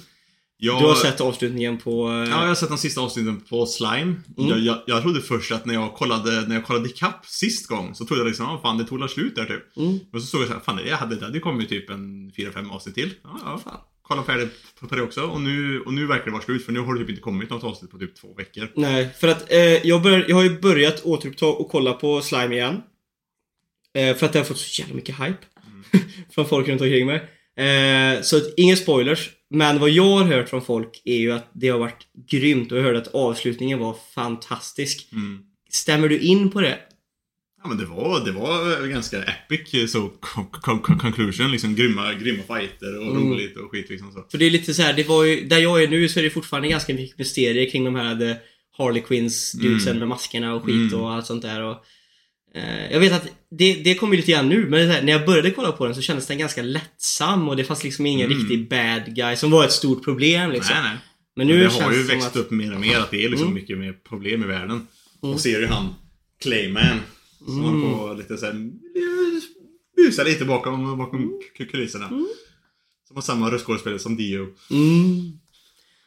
Jag, Du har sett avslutningen på... eh, Ja, jag har sett de sista avsnitten på Slime. Mm. Jag, jag, jag trodde först att när jag kollade, när jag kollade ikapp sist gång så trodde jag liksom, ah, fan det tog väl slut där typ. Mm. Men så såg jag såhär, fan det hade, det hade kommit typ en 4-5 avsnitt till. Ja, ja. Fan. Kolla färdigt på, det också. Och nu, och nu verkar det vara slut för nu har det typ inte kommit något avsnitt på typ två veckor. Nej, för att eh, jag, bör, jag har ju börjat återuppta och kolla på Slime igen. Eh, för att det har fått så jävla mycket hype. från folk runt omkring mig. Eh, så att, inga spoilers. Men vad jag har hört från folk är ju att det har varit grymt och jag hörde att avslutningen var fantastisk. Mm. Stämmer du in på det? Ja men det var, det var ganska epic så con- con- con- conclusion liksom. Grymma, grymma fighter och Mm. roligt och skit liksom så. För det är lite så här, det var ju, där jag är nu så är det fortfarande ganska mycket mysterier kring de här the Harley Quinns dudesen Mm. med maskerna och skit Mm. och allt sånt där och eh, Jag vet att det, det kommer ju lite grann nu men här, när jag började kolla på den så kändes den ganska lättsam och det fanns liksom ingen Mm. riktig bad guy som var ett stort problem liksom. Nej nej. Men Men nu det känns har ju växt att, upp mer och mer att det är liksom Mm. mycket mer problem i världen. Och ser ju han Clayman. Som håller på lite såhär... Busar lite bakom, bakom k- kulisserna. Som har samma röstskådespelare som Dio. Mm.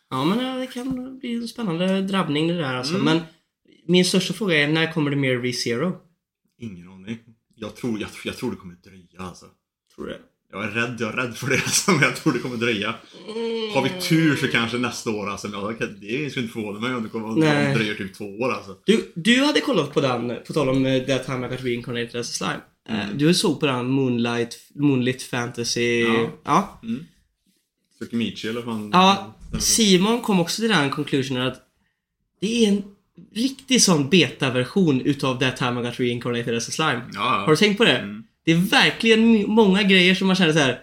Ja, men det kan bli en spännande drabbning det där alltså. Mm. Men min största fråga är, när kommer det mer ReZero? Ingen aning. Jag tror, jag, jag tror det kommer dröja alltså. Tror det? Jag är rädd, jag är rädd för det alltså, men jag tror det kommer dröja. Har vi tur så kanske nästa år alltså. Men jag, det skulle inte förvåna mig om det kommer Nej. att dröja typ två år alltså. Du, du hade kollat på den, på tal om That Time I Got Reincarnated as a Slime. Eh, Du såg på den Moonlight, Moonlit Fantasy... Ja. ja. Tsukimichi eller vad fan. Ja, Simon kom också till den conclusionen att det är en riktig sån beta-version utav That Time I Got Reincarnated as a Slime. Ja, Har du tänkt på det? Mm. Det är verkligen många grejer som man känner så här.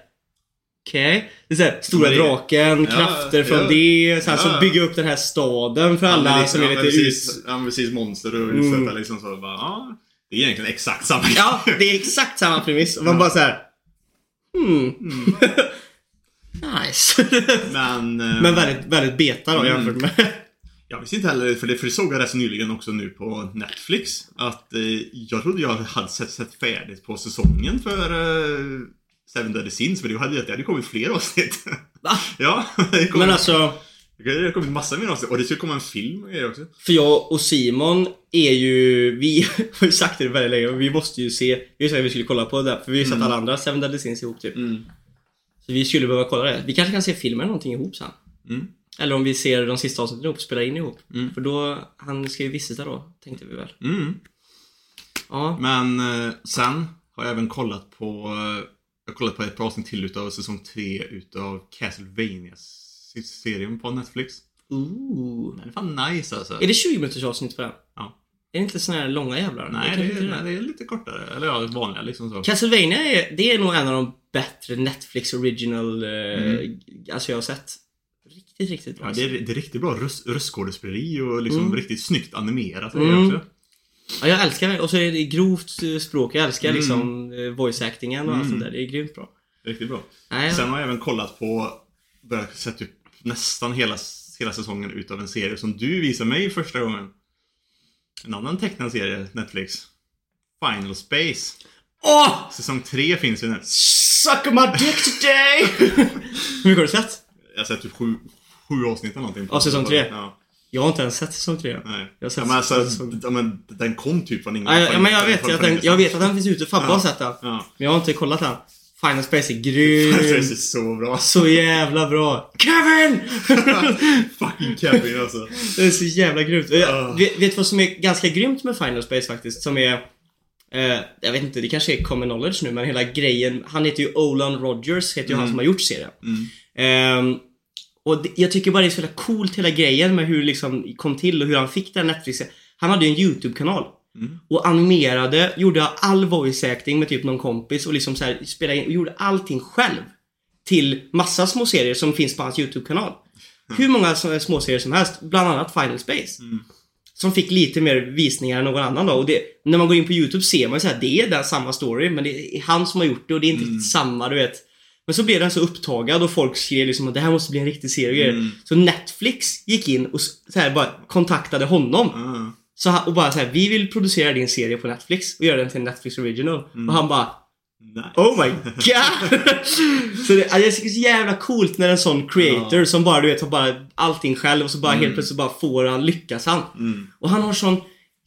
Okej, det är såhär, stora det- draken, Ja, krafter från ja. det, så, här, så bygga upp den här staden för alla men som är lite men ut... precis, Ja, precis monster och utsätta liksom så. Bara, ja, det är egentligen exakt samma. Ja, det är exakt samma premiss. Och man bara så här. Hmm. nice. Men, eh, Men väldigt, väldigt beta då Mm. jämfört med... Jag visste inte heller, för det, för det såg jag rätt så nyligen också nu på Netflix. Att eh, jag trodde jag hade sett, sett färdigt på säsongen för eh, Seven Deadly Sins. Men det hade, det hade kommit fler avsnitt. Va? ja, det kom, Men alltså, det hade kommit massa mer avsnitt. Och det skulle komma en film och grejer också. för jag och Simon är ju, vi har ju sagt det väldigt länge, vi måste ju se, vi sa att vi skulle kolla på det, för vi har ju sett alla andra Seven Deadly Sins ihop typ. Mm. Så vi skulle behöva kolla det. Vi kanske kan se filmen eller någonting ihop sen. Mm. Eller om vi ser de sista avsnitten ihop, spelar in ihop. Mm. För då, han ska ju visita då, tänkte vi väl. Mm. Ja. Men eh, sen har jag även kollat på eh, Jag har kollat på ett par avsnitt till utav säsong 3 utav Castlevania serien på Netflix. Ooh. Den är fan nice alltså. Är det 20 minuters avsnitt på den? Ja. Är det inte såna här långa jävlar? Nej, det är, nej, det är lite kortare. Eller ja, vanliga liksom så. Castlevania är, det är nog en av de bättre Netflix original, eh, alltså jag har sett. Riktigt, riktigt bra. Ja, det, är, det är riktigt bra röst, röstskådespeleri och liksom Mm. riktigt snyggt animerat. Mm. Också. Ja, jag älskar det. Och så är det grovt eh, språk. Jag älskar Mm. liksom eh, voice actingen och allt Mm. sånt där. Det är grymt bra. Riktigt bra. Nej, Sen har jag även kollat på, börjat sett upp nästan hela, hela säsongen utav en serie som du visade mig första gången. En annan tecknad serie, Netflix. Final Space. Åh! Säsong 3 finns ju nu. Suck my dick today! Hur mycket har du sett? Jag har sett typ sju, sju avsnitt eller någonting. Ja, säsong tre. Ja, Jag har inte ens sett säsong 3. nej. Jag har sett ja, men alltså, säsong- ja, men den kom typ från ingen... Ja, ja, men jag vet, jag, tänk, jag vet att den finns ute. Fabbe har sett den. Men jag har inte kollat den. Final Space är Final Space är grym. så bra. Så jävla bra. Kevin! Fucking Kevin alltså. Det är så jävla grymt. Jag, Ja. vet, vet du vad som är ganska grymt med Final Space faktiskt? Som är... Eh, jag vet inte, det kanske är common knowledge nu men hela grejen. Han heter ju Olan Rogers, heter ju han som har gjort serien. Mm. Ehm, och det, jag tycker bara det är så jävla coolt hela grejen med hur det liksom kom till och hur han fick den Netflix. Han hade ju en YouTube-kanal. Mm. Och animerade, gjorde all voice acting med typ någon kompis och liksom så här, spelade in och gjorde allting själv. Till massa små serier som finns på hans YouTube-kanal. Hur många små serier som helst, bland annat Final Space. Mm. Som fick lite mer visningar än någon annan då. Och det, när man går in på YouTube ser man ju så här, det är den samma story men det är han som har gjort det och det är inte Mm. riktigt samma, du vet. Men så blev den så upptagad och folk skrev liksom att det här måste bli en riktig serie. Mm. Så Netflix gick in och så här, bara kontaktade honom. Ah. Så han, och bara så här, vi vill producera din serie på Netflix och göra den till Netflix original. Mm. Och han bara Nice. Oh my god! så det, alltså, det är så jävla coolt när en sån creator Ja. som bara du vet har bara allting själv och så bara Mm. helt plötsligt bara får han, lyckas han. Mm. Och han har sån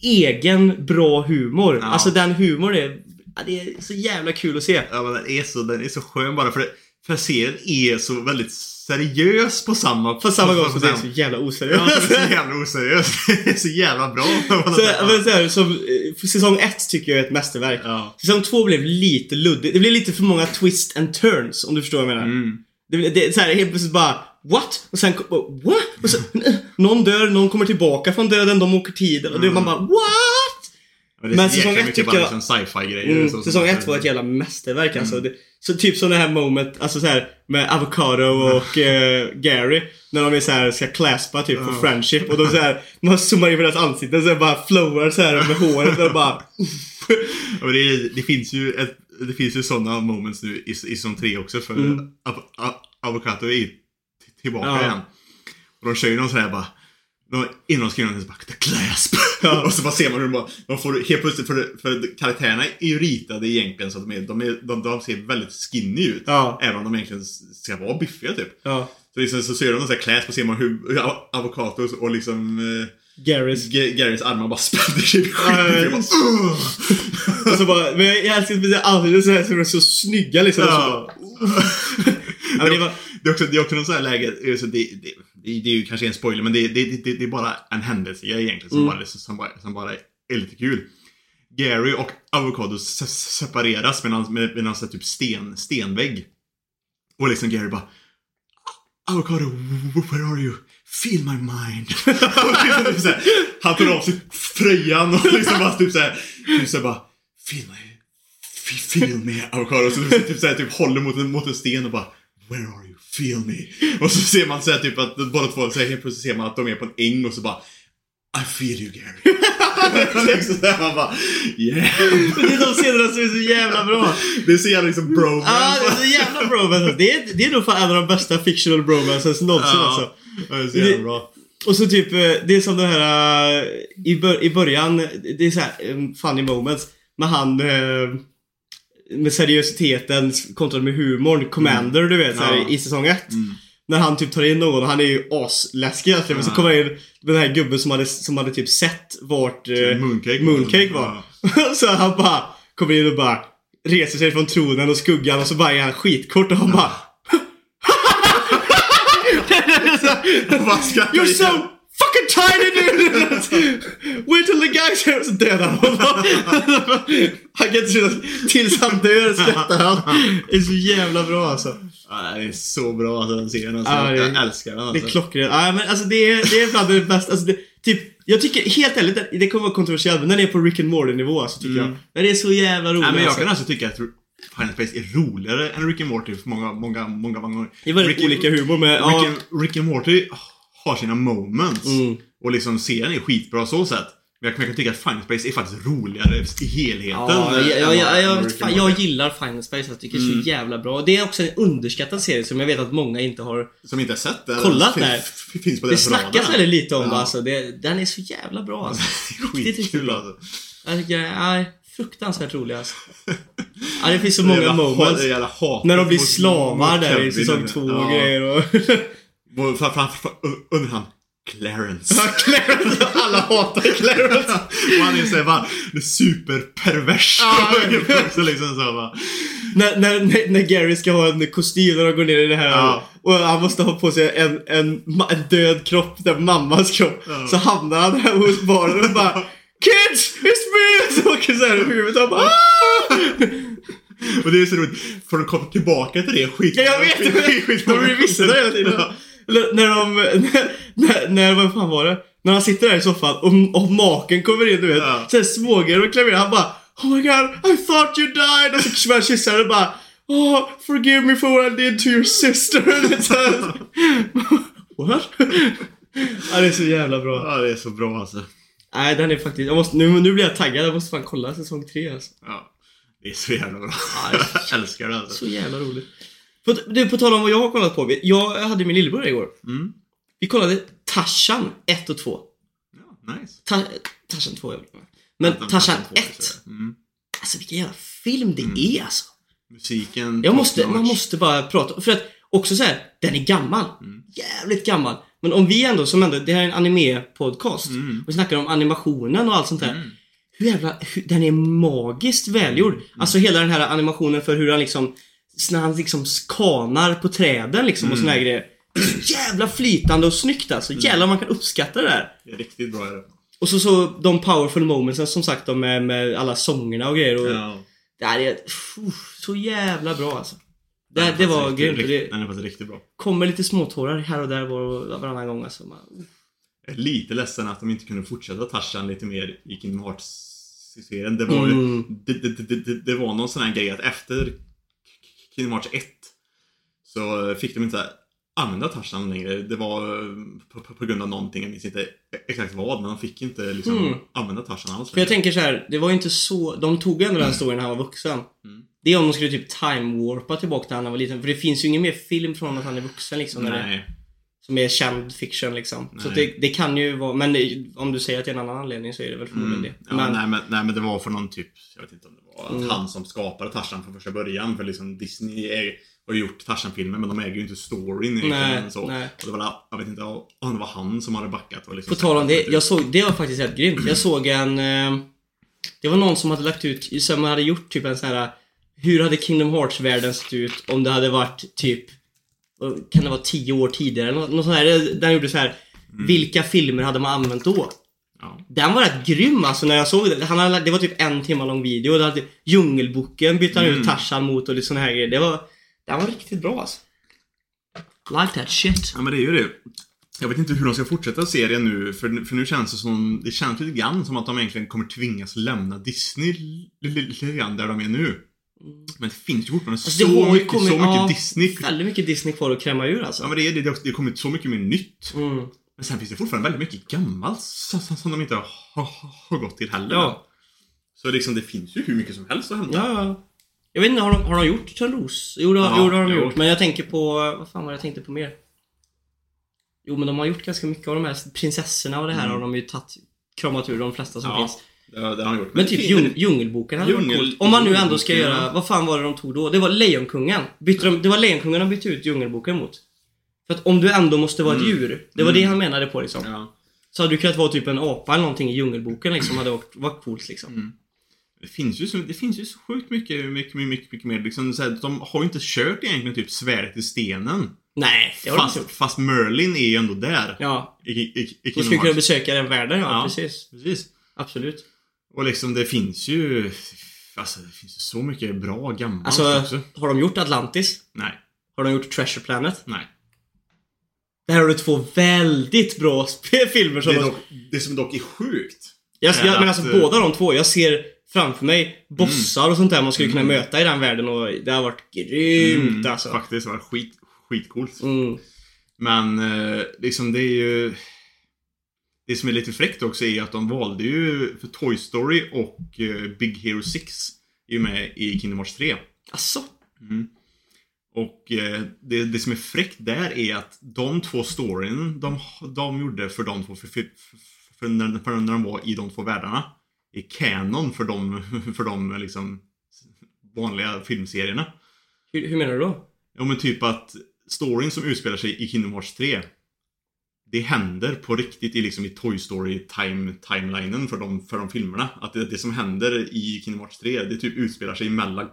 egen bra humor. Ja. Alltså den humor är, ja, det är så jävla kul att se. Ja men den är så, den är så skön bara för, för serien är så väldigt seriös på samma... På samma gång som det är så jävla Ja, det är så jävla oseriöst. Det är så jävla bra. Så, men så här, som, eh, säsong ett tycker jag är ett mästerverk. Ja. Säsong två blev lite luddigt. Det blev lite för många twist and turns om du förstår vad jag menar. Mm. Det, det, så här, helt plötsligt bara What? Och sen What? Och så, någon dör, någon kommer tillbaka från döden, de åker tid. Och det, man bara What? Men, säsong jäkla ett mycket tycker bara jag- liksom. Mm, så, som säsong att- ett var ett jävla mästerverk alltså. Det, så typ som det här moment, alltså så här med Avocado och eh, Gary. När de är så här, ska claspa typ på friendship och de så här, man zoomar in på deras ansikten så bara flowar så här med håret och bara Och det, det finns ju ett, det finns ju sådana moments nu i, i säsong 3 också för Mm. Av- Av- Avocado är tillbaka Ja. igen. Och de kör ju någon sån här bara, innan de skriver någonting så bara The clasp. Ja. Och så bara ser man hur de bara, de får helt plötsligt, för, för karaktärerna är ju ritade egentligen så att de, är, de, är, de, de ser väldigt skinny ut. Ja. Även om de egentligen ska vara biffiga typ. Ja. Så, liksom, så ser de så här kläs på ser man hur, hur av- avokados och liksom eh, Garys. G- Garys armar bara spänner sig. Ja, ja, ja. Bara, "Ugh!" Och så bara, men jag älskar speciellt alltid så här så de är så snygga liksom. Och så Ja. bara, ja, det var, Det är också, det är också någon sån här läge, alltså det, det, det, är ju kanske en spoiler, men det, det, det, det är bara en händelse egentligen som, Mm. bara, som, bara, som bara är lite kul. Gary och Avocado se- separeras med någon, med, med någon sån här typ sten, stenvägg. Och liksom Gary bara Avocado, where are you? Feel my mind. liksom typ så här, han tar av sig tröjan och liksom bara typ såhär, typ så här bara Feel my, feel me Avocado. Så typ, typ, så här, typ håller mot en, mot en sten och bara Where are you? Feel me. Och så ser man så här, typ att båda två, så här, helt plötsligt ser man att de är på en äng och så bara I feel you Gary. liksom så här, man bara Yeah. det är de scenerna som är så jävla bra. Det är så jävla liksom bromance. Ja, det är så jävla bromance. Det är, det är nog fan en av de bästa fictional bromances någonsin Ja. alltså. Det är så jävla bra. Och så typ, eh, det är som det här eh, i, bör, i början, det är så här eh, funny moments. Med han med seriositeten kontra med humorn, Commander du vet så här, Ja. i säsong 1. Mm. När han typ tar in någon han är ju asläskig egentligen. Men så Ja. kommer in den här gubben som hade, som hade typ sett vart eh, Mooncake. Mooncake var. så han bara kommer in och bara reser sig från tronen och skuggan och så bara är han skitkort och han bara You're so fucking tiny dude! Wait till the guys here! Så dödar han honom. Han kan inte sluta tills han dör skrattar han. Det är så jävla bra alltså. Ja, det är så bra alltså, den serien. Alltså. Ja, det- jag älskar den Det alltså. är klockrent. Ja, men alltså det är, det är fan det bästa. Alltså det, typ, jag tycker helt ärligt, det- det kommer vara kontroversiellt men den är på Rick and Morty nivå alltså, tycker Mm. jag. Men det är så jävla roligt Nej, men jag alltså. kan alltså tycka att Final Space är roligare än Rick and Morty för många, många, många gånger. Det är väldigt Rick, olika humor med... Ja, Rick, and, Rick and Morty har sina moments. Mm. Och liksom serien är skitbra så sätt. Men jag kan, tycka att Final Space är faktiskt roligare i helheten. Ja, jag, jag, jag, jag, jag gillar Final Space, jag tycker det är Mm. så jävla bra. Det är också en underskattad serie som jag vet att många inte har... Som inte har sett det. Kollat där. Finns på Det snackas väldigt lite om Ja. det alltså. Det, den är så jävla bra alltså. Riktigt, alltså. Jag tycker den är fruktansvärt rolig alltså. Ja, det finns så många moments. När de blir slavar där i säsong två och grejer och... Och fram- fram- fram- Under han Clarence. Ja, Clarence, alla hatar Clarence. och han är såhär bara superpervers. Ja, också liksom så bara. när, när, när, Gary ska ha en kostym när de går ner i det här Ja. och han måste ha på sig en, en, en död kropp, där mammas kropp. Ja. Så hamnar han här hos baren och bara Kids! It's me! Så åker såhär i huvudet och bara "Ah!" Och det är så roligt, för de kommer tillbaka till det skit. Ja, jag vet! De remissar hela tiden. Eller När de, när, när, när, vad fan var det? När han sitter där i soffan och, och maken kommer in du vet. Ja. Såhär smågrejer och klaverar. Han bara Oh my god, I thought you died! Och så börjar han och bara Oh, forgive me for what I did to your sister. What? ja, det är så jävla bra. Ja, det är så bra alltså. Nej, den är faktiskt, jag måste, nu, nu blir jag taggad. Jag måste fan kolla säsong tre alltså. Ja. Det är så jävla bra. Ja, Jag älskar det alltså. Så jävla roligt. På, du, på tal om vad jag har kollat på. Jag hade min lillebror igår. Mm. Vi kollade Tarzan 1 och 2. Ja, nice. Ta Tarzan 2 är väl Men Tarzan 1. Mm. Alltså vilken jävla film det är alltså. Musiken. Jag måste, man måste bara prata. För att också så här, den är gammal. Mm. Jävligt gammal. Men om vi ändå, som ändå, det här är en anime-podcast. Mm. Vi snackar om animationen och allt sånt där. Mm. Hur jävla, hur, den är magiskt välgjord. Mm. Alltså hela den här animationen för hur han liksom, när han liksom skanar på träden liksom och såna här grejer. Det är så jävla flytande och snyggt alltså. Jävlar man kan uppskatta det där. Det är riktigt bra är det. Och så, så de powerful momentsen som sagt de med, med alla sångerna och grejer. Och, Ja. det här är uff, så jävla bra alltså. Det, är det var grymt. Det Den är faktiskt riktigt bra. kommer lite småtårar här och där var och varannan gång alltså. Man, Jag är lite ledsen att de inte kunde fortsätta Tarzan lite mer i Kingdom Hearts-serien. Det var ju, Mm. det, det, det, det, det var någon sån här grej att efter Kingdom Hearts 1 så fick de inte använda Tarzan längre. Det var på, på, på grund av någonting, jag minns inte exakt vad, men de fick inte liksom Mm. använda Tarzan alls För jag tänker så här, det var ju inte så, de tog ändå den storyn när han var vuxen. Mm. Det är om de skulle typ time-warpa tillbaka till när han var liten. För det finns ju ingen mer film från att han är vuxen liksom. När det, Nej. som är känd fiction liksom. Så Nej. det, det kan ju vara, men det- om du säger att det är en annan anledning så är det väl förmodligen det. Mm. Ja, men, nej, men, nej men det var för någon typ, jag vet inte om det att Mm. han som skapade Tarzan från första början. För liksom Disney är, har ju gjort Tarzan-filmer men de äger ju inte storyn. Nej, så. nej. Och det var, jag vet inte om det var han som hade backat och liksom På tal om det, jag såg, det var faktiskt helt grymt. Jag såg en... Eh, det var någon som hade lagt ut, som hade gjort typ en sån här... Hur hade Kingdom Hearts-världen sett ut om det hade varit typ... vad Kan det vara tio år tidigare något, något sånt här. Den gjorde så här. Vilka filmer hade man använt då? Ja. Den var rätt grym alltså när jag såg det. Han hade, det var typ en timme lång video. och Det hade, Djungelboken bytte han Mm. ut Tarzan mot och lite såna här grejer. Det var... Den var riktigt bra alltså. Like that shit. ja men det är ju det. Jag vet inte hur de ska fortsätta serien nu, för, för nu känns det som, det känns lite grann som att de egentligen kommer tvingas lämna Disney li- li- lite grann där de är nu. Men det finns ju fortfarande Alltså, så, mycket, kommit- så mycket ja, Disney. Väldigt mycket Disney kvar att kräma ur alltså. Ja men det är det, det har kommit så mycket mer nytt. Mm. Men sen finns det fortfarande väldigt mycket gammalt som, som- de inte har, har, gått till heller. Ja. Så liksom det finns ju hur mycket som helst att hämta. Ja, ja. Jag vet inte, har de, har de gjort Törnros? Jo, det har, Ja, jo, det har de jo. gjort. Men jag tänker på... Vad fan var det jag tänkte på mer? Jo, men de har gjort ganska mycket av de här prinsessorna och det här Mm. har de ju tagit, kramat ur de flesta som Ja, finns. Det, har- det har de gjort. Men typ det- djung, Djungelboken hade varit Djungel- coolt. Om man nu ändå ska göra... Vad fan var det de tog då? Det var Lejonkungen. Bytte de, det var Lejonkungen de bytte ut Djungelboken mot. För att om du ändå måste vara ett Mm. djur. Det var Mm. det han menade på liksom. Ja. Så hade du kunnat vara typ en apa eller någonting i Djungelboken liksom. Hade varit, varit coolt liksom. Mm. Det finns ju så, det finns ju så sjukt mycket, mycket, mycket, mycket mer. Liksom, så här, de har ju inte kört egentligen typ svärdet i stenen. Nej, det har de inte Fast, gjort. fast Merlin är ju ändå där. Ja, I, i, i, skulle kunna besöka den världen, ja, Ja. precis. Precis. Absolut. Och liksom det finns ju... Alltså det finns ju så mycket bra gammalt Alltså, också. har de gjort Atlantis? Nej. Har de gjort Treasure Planet? Nej. Där har du två väldigt bra filmer som Det, dock, det som dock är sjukt. Jag, är jag, men alltså eh, båda de två, jag ser framför mig bossar och sånt där man skulle kunna Mm. möta i den världen och det har varit grymt Mm, alltså. Faktiskt, det var skit, skitcoolt. Mm. Men eh, liksom det är ju... Det som är lite fräckt också är att de valde ju för Toy Story och eh, Big Hero 6 är ju med i Kingdom Hearts 3. Alltså, Mm. Och eh, det, det som är fräckt där är att de två storyn de, de gjorde för de två, för, för, för, när, för när de var i de två världarna, är canon för de, för de liksom vanliga filmserierna. hur, hur menar du då? Ja men typ att storyn som utspelar sig i Kingdom Hearts 3 Det händer på riktigt i liksom i Toy Story time, timelinen för de, för de filmerna. Att det, det som händer i Kingdom Hearts 3 det typ utspelar sig mellan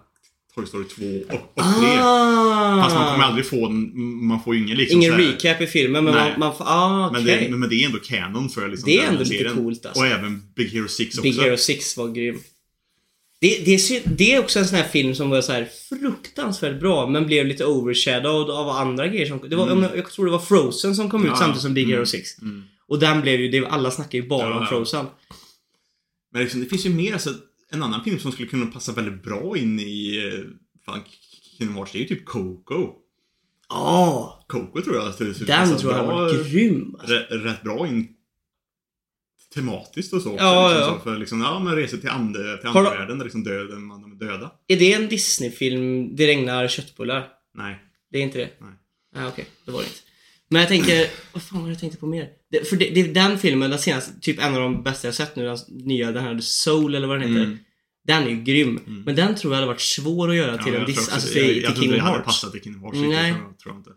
Toy Story 2 och, och 3. Ah! Fast man kommer aldrig få en, man får ju ingen liksom Ingen recap i filmen men Nej. man, man får... Ah, okej. men, det, men det är ändå canon för liksom Det är den ändå lite serien. coolt, alltså. Och även Big Hero 6 också. Big Hero 6 var grym. Det, det, det är också en sån här film som var så här fruktansvärt bra men blev lite overshadowed av andra grejer som... Det var, Mm. jag, tror det var Frozen som kom ut Ja, samtidigt som Big mm, Hero 6. Mm. Och den blev ju... Det, alla snackar ju bara Ja, om. Frozen. Men liksom, det finns ju mer, alltså, en annan film som skulle kunna passa väldigt bra in i eh, fan, Kingdom Hearts, det är ju typ Coco. Ja! Coco tror jag skulle den tror jag bra, var grym. alltså. Rätt, rätt bra in tematiskt och så. också, Ja, liksom, ja. Så, för liksom, ja men resor till, ande, till Har andevärlden där liksom döden, man, de är döda. Är det en Disney-film, Det regnar köttbullar? Nej. Det är inte det? Nej. Nej, okej. Det var det inte. Men jag tänker, vad fan var det jag tänkte på mer? Det, för det, det, den filmen, den senaste, typ en av de bästa jag sett nu, den nya, den här Soul eller vad den heter. Mm. Den är ju grym. Mm. Men den tror jag hade varit svår att göra till Ja, en jag tror Dis- också alltså till, jag, till jag inte Kingdom Hearts. passat till Kingdom Hearts Nej. jag, tror jag inte.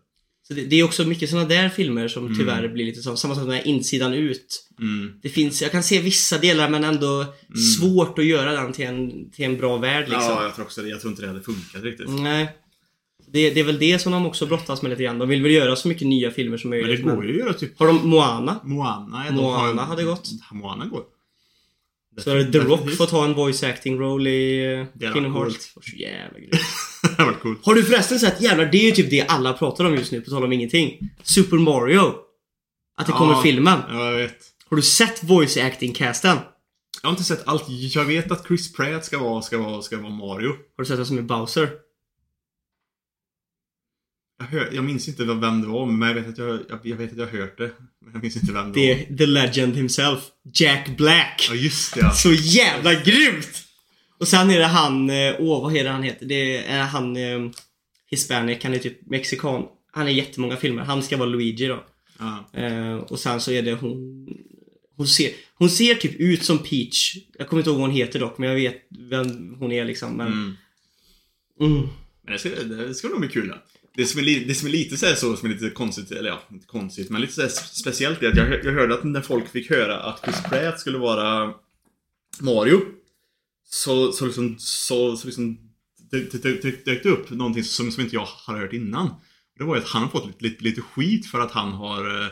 Så det, det är också mycket sådana där filmer som Mm. tyvärr blir lite så, samma sak med insidan ut. Mm. Det finns, jag kan se vissa delar men ändå svårt att göra den till en, till en bra värld liksom. Ja, jag tror också det. Jag tror inte det hade funkat riktigt. Nej. Det, det är väl det som de också brottas med lite grann. De vill väl göra så mycket nya filmer som Men det möjligt. går ju att göra typ Har de Moana? Moana. ja, Moana har- hade gått. Moana går. Så hade The Rock fått ha en voice acting roll i hade Kingdom Hearts. Det var jävla grymt. det varit coolt. Har du förresten sett, jävlar det är ju typ det alla pratar om just nu på tal om ingenting. Super Mario. Att det Ja. kommer filmen. Ja, jag vet. Har du sett voice acting casten? Jag har inte sett allt. Jag vet att Chris Pratt ska vara, ska vara, ska vara Mario. Har du sett vem som är Bowser? Jag, hör, jag minns inte vem det var, men jag vet att jag, jag, jag, vet att jag hört det. Men jag minns inte vem det, Det var. the legend himself. Jack Black. Ja, just det ja. Så jävla grymt! Och sen är det han, eh, åh vad heter han heter? Det är han eh, Hispanic, han är typ mexikan. Han är i jättemånga filmer. Han ska vara Luigi då. Ja. Eh, och sen så är det hon... Hon ser, hon ser typ ut som Peach. Jag kommer inte ihåg vad hon heter dock, men jag vet vem hon är liksom. Men, Mm. mm. Men det ska, det ska nog bli kul. ja. Det som är, li- det som är lite så, här så som är lite konstigt, eller ja, inte konstigt, men lite så här speciellt är att jag, jag hörde att när folk fick höra att Chris Pratt skulle vara Mario så, så liksom, så, så liksom dök det, dök upp någonting som, som inte jag har hört innan. Det var ju att han har fått lite, lite, lite skit för att han har eh,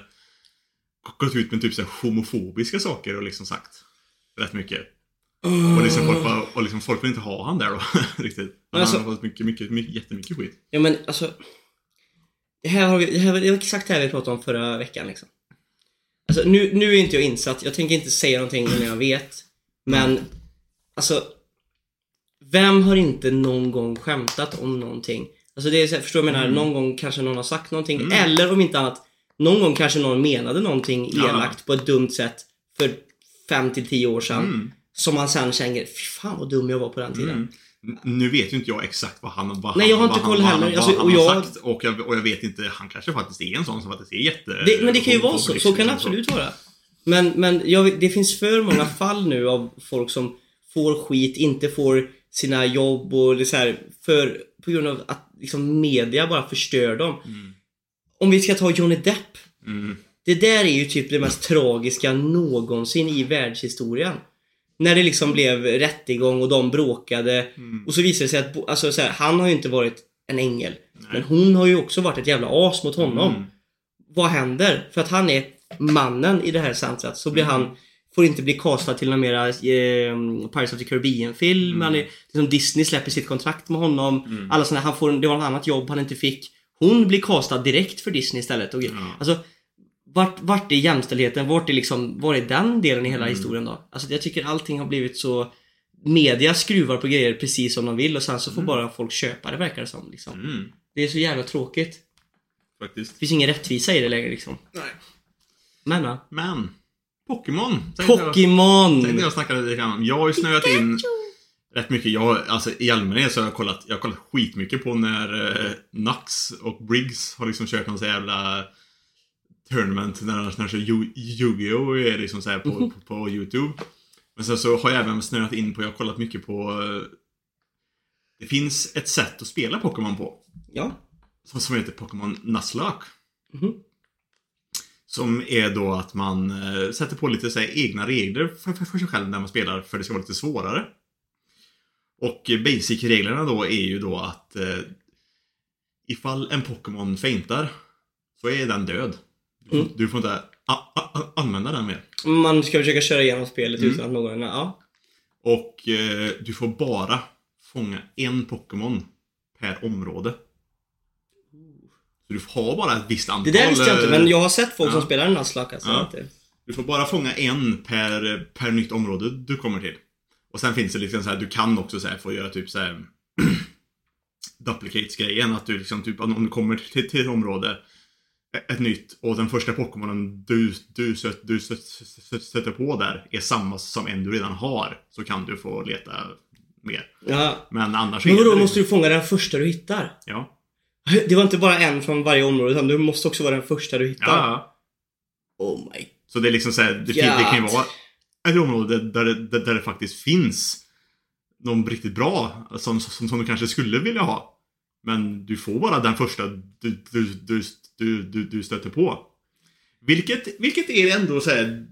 gått ut med typ så här homofobiska saker och liksom sagt rätt mycket. Och liksom folk, bara, och liksom folk vill inte ha han där då, riktigt. Men alltså- han har fått mycket, mycket, mycket, jättemycket skit. Ja men alltså... Det här har vi, det här var exakt det här vi pratade om förra veckan liksom. Alltså nu, nu är inte jag insatt, jag tänker inte säga någonting innan jag vet. Men, alltså... Vem har inte någon gång skämtat om någonting? Alltså det är så förstår du vad jag menar? Någon gång kanske någon har sagt någonting. Mm. Eller om inte annat, någon gång kanske någon menade någonting Ja. elakt på ett dumt sätt för 5 till 10 år sedan. Mm. Som man sen känner, fy fan vad dum jag var på den tiden. Mm. Nu vet ju inte jag exakt vad han vad Nej, jag har han, inte koll han, heller. Alltså, han, och har jag- sagt och jag, och jag vet inte, han kanske faktiskt är en sån som faktiskt är jätte... Det, men det kan ju vara så, så kan det liksom, absolut vara. Men, men jag, det finns för många fall nu av folk som får skit, inte får sina jobb och det så här, för, på grund av att liksom media bara förstör dem. Om vi ska ta Johnny Depp. Mm. Det där är ju typ det mest tragiska någonsin i världshistorien. När det liksom blev rättegång och de bråkade. Och så visade det sig att alltså, så här, han har ju inte varit en ängel. Men hon har ju också varit ett jävla as mot honom. Mm. Vad händer? För att han är mannen i det här centret så blir han Får inte bli castad till någon mera eh, Pirates of the Caribbean-film. Han är, liksom Disney släpper sitt kontrakt med honom. Alla såna, han får, det var ett annat jobb han inte fick. Hon blir castad direkt för Disney istället. Och, Alltså, vart, vart är jämställdheten? Vart är, liksom, var är den delen i hela historien då? Alltså jag tycker allting har blivit så Media skruvar på grejer precis som de vill och sen så får bara folk köpa det verkar det som. Liksom. Mm. Det är så jävla tråkigt. Faktiskt. Det finns ingen rättvisa i det längre liksom. Nej. Men ja. Men, Pokémon. Pokémon! tänkte jag snacka lite grann om. Jag har ju snöat in rätt mycket. Jag, alltså, I allmänhet så har jag kollat, jag har kollat skitmycket på när eh, Nux och Briggs har liksom kört någon så jävla tournament när de kör Yu- Yu-Gi-Oh! är liksom så på, på, på YouTube. Men sen så har jag även snöat in på, jag har kollat mycket på eh, Det finns ett sätt att spela Pokémon på. Ja. Som, som heter Pokémon Nuzlocke. Mhm. Som är då att man eh, sätter på lite så här, egna regler för, för, för sig själv när man spelar för det ska vara lite svårare. Och basic-reglerna då är ju då att eh, ifall en Pokémon feintar så är den död. Du får, Mm. du får inte a- a- a- använda den mer. Man ska försöka köra igenom spelet Mm. utan att någon... Ja. Och eh, du får bara fånga en Pokémon per område. Så du har bara ett visst Det antal. där visste jag inte, eh, men jag har sett folk som ja. spelar Nuzlocke alltså. Ja. Att det- Du får bara fånga en per, per nytt område du kommer till. Och sen finns det liksom så här, du kan också så här få göra typ så här duplicates-grejen. Att du liksom typ, om du kommer till, till ett område, ett nytt, och den första Pokémonen du, du, du stöt, stöter på där är samma som en du redan har. Så kan du få leta mer. Ja. Men annars Men det- måste du fånga den första du hittar? Ja. Det var inte bara en från varje område, utan du måste också vara den första du hittar. ja. Oh my... Så det är liksom så här, det, det kan ju vara ett område där, det- där det faktiskt finns någon riktigt bra som, som, som du kanske skulle vilja ha. Men du får bara den första du, du, du, du, du, du stöter på. Vilket, vilket är ändå så här,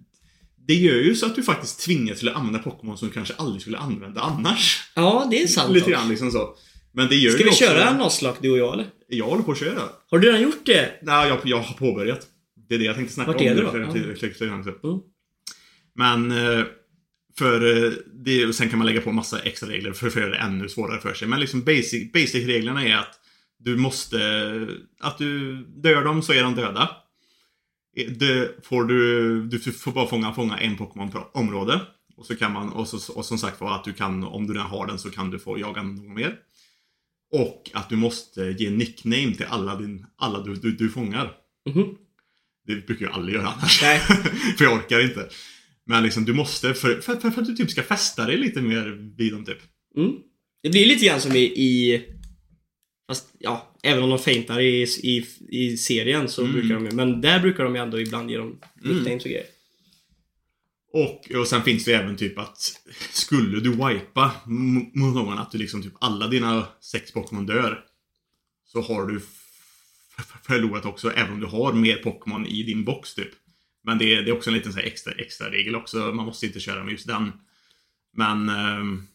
Det gör ju så att du faktiskt tvingas till att använda Pokémon som du kanske aldrig skulle använda annars. Ja, det är sant. Lite grann liksom så. Men det gör Ska vi också, köra en Nuzlocke du och jag eller? Jag håller på att köra. Har du redan gjort det? Nej, jag, jag har påbörjat. Det är det jag tänkte snacka Vart om. är nu du då? till- till- till- till- Mm. Men eh, för eh, det, sen kan man lägga på massa extra regler för att göra det ännu svårare för sig. Men liksom basic, basic-reglerna är att du måste, att du dör dem så är de döda. Eh, Det får du, du får bara fånga, fånga en Pokémon per område. Och så kan man, och, så, och som sagt var att du kan, om du redan har den så kan du få jaga någon mer. Och att du måste ge nickname till alla, din, alla du, du, du fångar. Mhm. Det brukar jag aldrig göra annars. För jag orkar inte. Men liksom du måste, för, för, för, för att du typ ska fästa dig lite mer vid dem typ. Mm. Det blir lite grann som i, i Fast ja, även om de feintar i, i, i serien så Mm. brukar de ju, men där brukar de ju ändå ibland ge dem Mm. nicknames och grejer. Och, och sen finns det ju även typ att skulle du wipa m- mot någon att du liksom typ alla dina sex Pokémon dör. Så har du förlorat också även om du har mer Pokémon i din box typ. Men det är, det är också en liten så här extra, extra regel också. Man måste inte köra med just den. Men... ehm,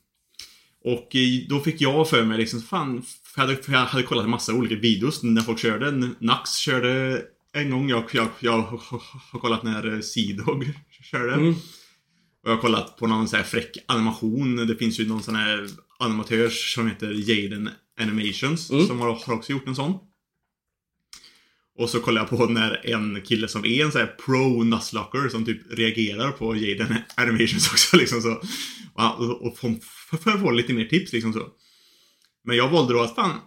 och då fick jag för mig liksom, fan, för jag hade, för jag hade kollat en massa olika videos när folk körde. Nax körde en gång. Jag, jag, jag har kollat när eh, Seedog körde. Mm. Och jag har kollat på någon sån här fräck animation. Det finns ju någon sån här animatör som heter Jaden Animations. Mm. Som har, har också gjort en sån. Och så kollar jag på när en kille som är en sån här pro Nuzlocker som typ reagerar på Jaden Animations också liksom så. Och, och får, för att få lite mer tips liksom så. Men jag valde då att fan.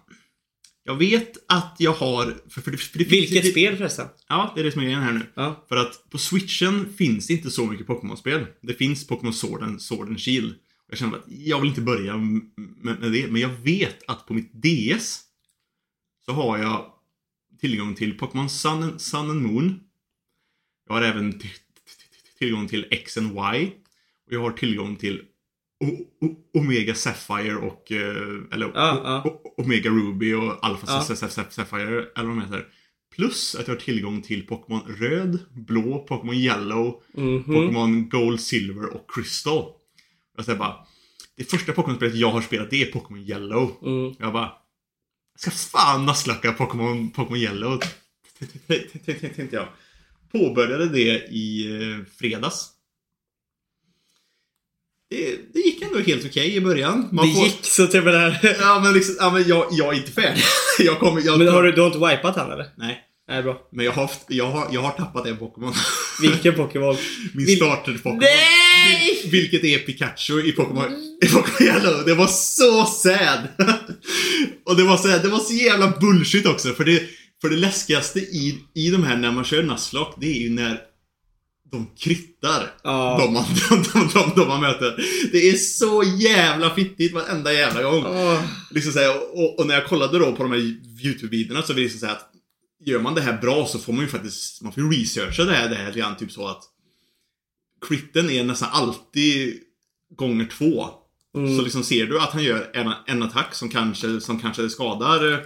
Jag vet att jag har... För, för, för Vilket spel förresten? Ja, det är det som är grejen här nu. Ja. För att på switchen finns det inte så mycket Pokémon-spel. Det finns Pokémon Sword and, Sword and Shield. Jag känner att jag vill inte börja med, med det. Men jag vet att på mitt DS så har jag tillgång till Pokémon Sun, and- Sun and Moon. Jag har även tillgång till X and Y. Och jag har tillgång till Omega Sapphire och... eh, Eller Omega Ruby och Alpha Sapphire, eller vad de heter. Plus att jag har tillgång till Pokémon Röd, Blå, Pokémon Yellow, Mhm. Pokémon Gold, Silver och Crystal. Jag säger bara, det första Pokémon-spelet jag har spelat det är Pokémon Yellow. Mm. Jag bara, ska fan nasslacka Pokémon, Pokémon Yellow. Tänkte jag. Påbörjade det i eh, fredags. Det, det gick ändå helt okej i början. Man Det får- gick så till med det här. Ja men liksom, ja men jag, jag är inte färdig. jag kommer, jag, Men har du, du har inte wipat han eller? Nej. Nej, bra. Men jag har, jag har, jag har tappat en Pokémon. Vilken Pokémon? Min Vil- starter Pokémon. Nej! Vil, vilket är Pikachu i Pokémon, i Pokémon Yellow. Det var så sad! Och det var så, här, det var så jävla bullshit också. För det, för det läskigaste i, i de här när man kör Nuzlocke, det är ju när de krittar. Ja. De, man, de, de, de, de man möter. Det är så jävla fittigt varenda jävla gång. Åh. Liksom så här, och, och när jag kollade då på de här YouTube-videorna så visade det sig att Gör man det här bra så får man ju faktiskt, man får researcha det här, det här grann, typ så att Critten är nästan alltid gånger två. Mm. Så liksom ser du att han gör en, en attack som kanske, som kanske skadar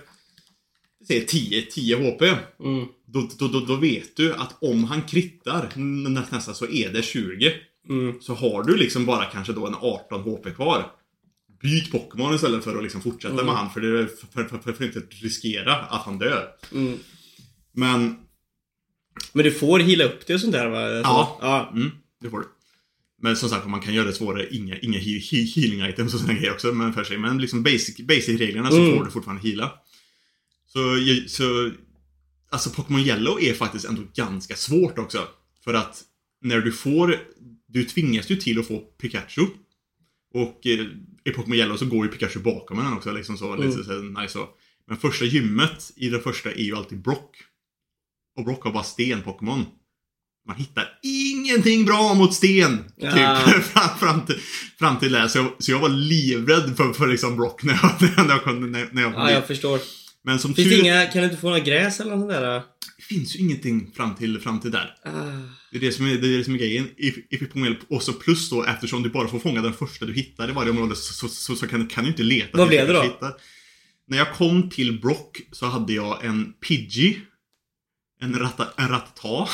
Säg 10, 10 HP. Mm. Då, då, då, då vet du att om han krittar nä- nästan så är det 20. Mm. Så har du liksom bara kanske då en 18 HP kvar. Byt Pokémon istället för att liksom fortsätta Mm. med han för, det, för, för, för, för att inte riskera att han dör. Mm. Men, Men du får hila upp det och sånt där va? Ja. ja. mm, det får du. Men som sagt, man kan göra det svårare. Inga, inga he, he, healing items och sådana grejer också men för sig. Men liksom basic, basic-reglerna så Mm. får du fortfarande heala. Så, så Alltså Pokémon Yellow är faktiskt ändå ganska svårt också. För att när du får Du tvingas ju till att få Pikachu. Och eh, i Pokémon Yellow så går ju Pikachu bakom en också liksom så. Mm. Lite så nice så. Men första gymmet i den första är ju alltid Brock. Och Brock har bara sten-Pokémon. Man hittar ingenting bra mot sten! Typ, Ja. fram, fram, till, fram till det. Så jag, så jag var livrädd för, för liksom Brock när jag, när jag kom, när, när jag kom ja, dit. jag förstår. Men som Finns tur inga, kan du inte få några gräs eller något där? det finns ju ingenting fram till, fram till där. Ah. Det är det som är, det är, det som är grejen. Och så plus då eftersom du bara får fånga den första du hittar i varje område så, så, så, så kan, kan du inte leta. Vad blev det då? Hittar. När jag kom till Brock så hade jag en Pidgey. En, ratta, en Rattata.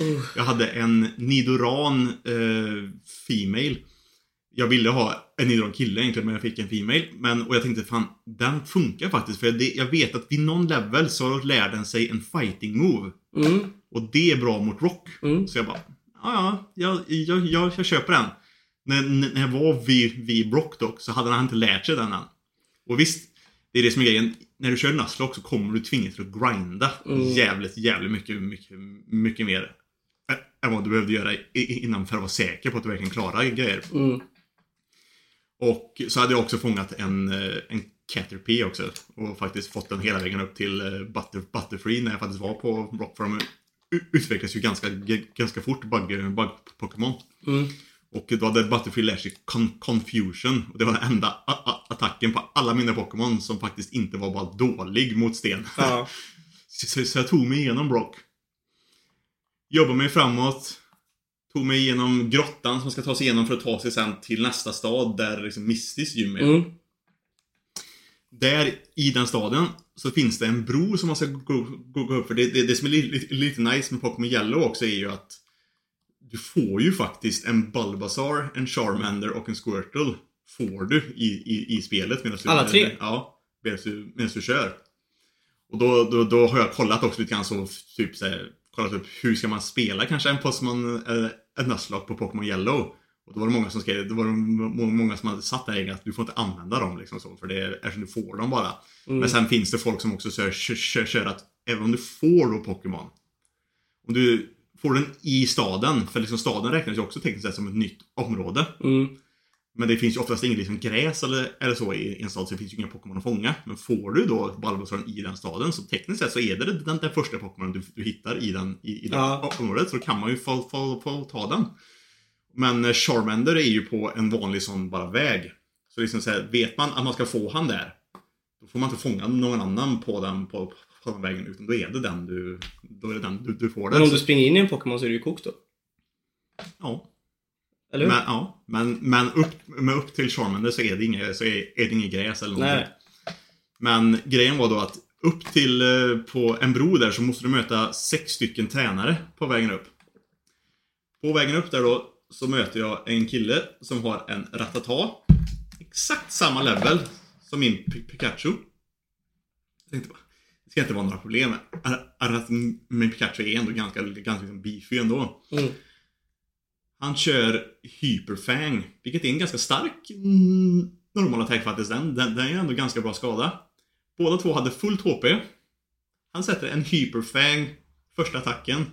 Uh. Jag hade en Nidoran eh, Female. Jag ville ha en Nidoran kille egentligen men jag fick en Female. Men, och jag tänkte fan, den funkar faktiskt. För det, jag vet att vid någon level så lär den sig en fighting move. Mm. Och det är bra mot Rock. Mm. Så jag bara, ja, ja, jag, jag, jag, jag köper den. När, när jag var vid, vid Brock dock så hade han inte lärt sig den än. Och visst, det är det som är grejen. När du kör Nuzlocke så kommer du tvingas att grinda Mm. jävligt, jävligt mycket, mycket, mycket mer än vad du behövde göra innan för att vara säker på att du verkligen klarar grejer. Mm. Och så hade jag också fångat en, eh, en Caterpie också. Och faktiskt fått den hela vägen upp till eh, Butter, Butterfree när jag faktiskt var på Rock. För de u- utvecklas ju ganska, ganska fort, bug- bug-Pokémon. Mm. Och då hade Butterfree lärt sig con Confusion. Och det var den enda attacken på alla mina Pokémon som faktiskt inte var bara dålig mot sten. Ja. Så, så jag tog mig igenom Brock. Jobbade mig framåt. Tog mig igenom grottan som ska ta sig igenom för att ta sig sen till nästa stad där liksom Mistys gym är. Mm. Där i den staden så finns det en bro som man ska gå, gå, gå upp för. Det, det, det som är li, li, lite nice med Pokémon Yellow också är ju att du får ju faktiskt en Bulbasaur, en Charmander och en Squirtle. Får du i, i, i spelet. Medan du, Alla tre? Ja, medan du, medan du kör. Och då, då, då har jag kollat också lite grann så, typ så här, kollat upp hur ska man spela kanske en Pokémon, eh, ett Nuzlocke på Pokémon Yellow. Och då var det många som skrev, det var det många som hade satt där att du får inte använda dem liksom så, för det är, eftersom du får dem bara. Mm. Men sen finns det folk som också kör, kör, kör att även om du får då Pokémon, om du får den i staden, för liksom staden räknas ju också tekniskt sett som ett nytt område. Mm. Men det finns ju oftast inget liksom gräs eller, eller så i en stad, så det finns ju inga Pokémon att fånga. Men får du då Bulbasaur i den staden, så tekniskt sett så är det den, den första Pokémon du, du hittar i, den, i, i det Ja. området. Så då kan man ju få, få, få ta den. Men eh, Charmander är ju på en vanlig sån bara väg. Så liksom så här, vet man att man ska få han där, då får man inte fånga någon annan på den, på, på den vägen, utan då är det den du, då är det den du, du får Men om du springer in i en Pokémon så är det ju kokt då. Ja. Eller hur? Men, ja, men, men upp, men upp till Charmander så är det inget, så är, är det inget gräs eller någonting. Nej. Men grejen var då att upp till eh, på en bro där så måste du möta sex stycken tränare på vägen upp. På vägen upp där då så möter jag en kille som har en Ratata. Exakt samma level som min Pi- Pikachu. Jag tänkte bara, det ska inte vara några problem. Ar- ar- Min Pikachu är ändå ganska, ganska liksom beefy ändå. Mm. Han kör Hyperfang, vilket är en ganska stark mm, normal attack faktiskt. Den, den, den är ändå ganska bra skada. Båda två hade fullt HP. Han sätter en Hyperfang första attacken.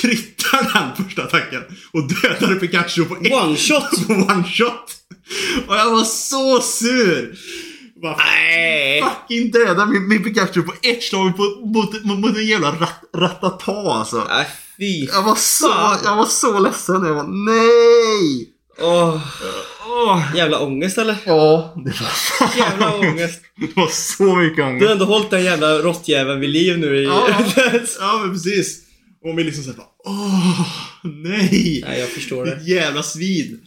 Krittar den första attacken och dödar Pikachu på ett One shot! på one shot. Och jag var så sur! Bara, Nej! fucking döda min, min Pikachu på ett slag på, mot, mot, mot en jävla rat, ratata alltså. Nej, fy Jag var så, fan. jag var så ledsen. Jag var nej! Åh. Jävla ångest eller? Ja, det var, Jävla ångest. det var så mycket Du har ångest. ändå hållit den jävla råttjäveln vid liv nu i... Ja. Ja, men precis. Och man liksom såhär bara, åh, nej! Nej, jag förstår det. Ditt jävla svin.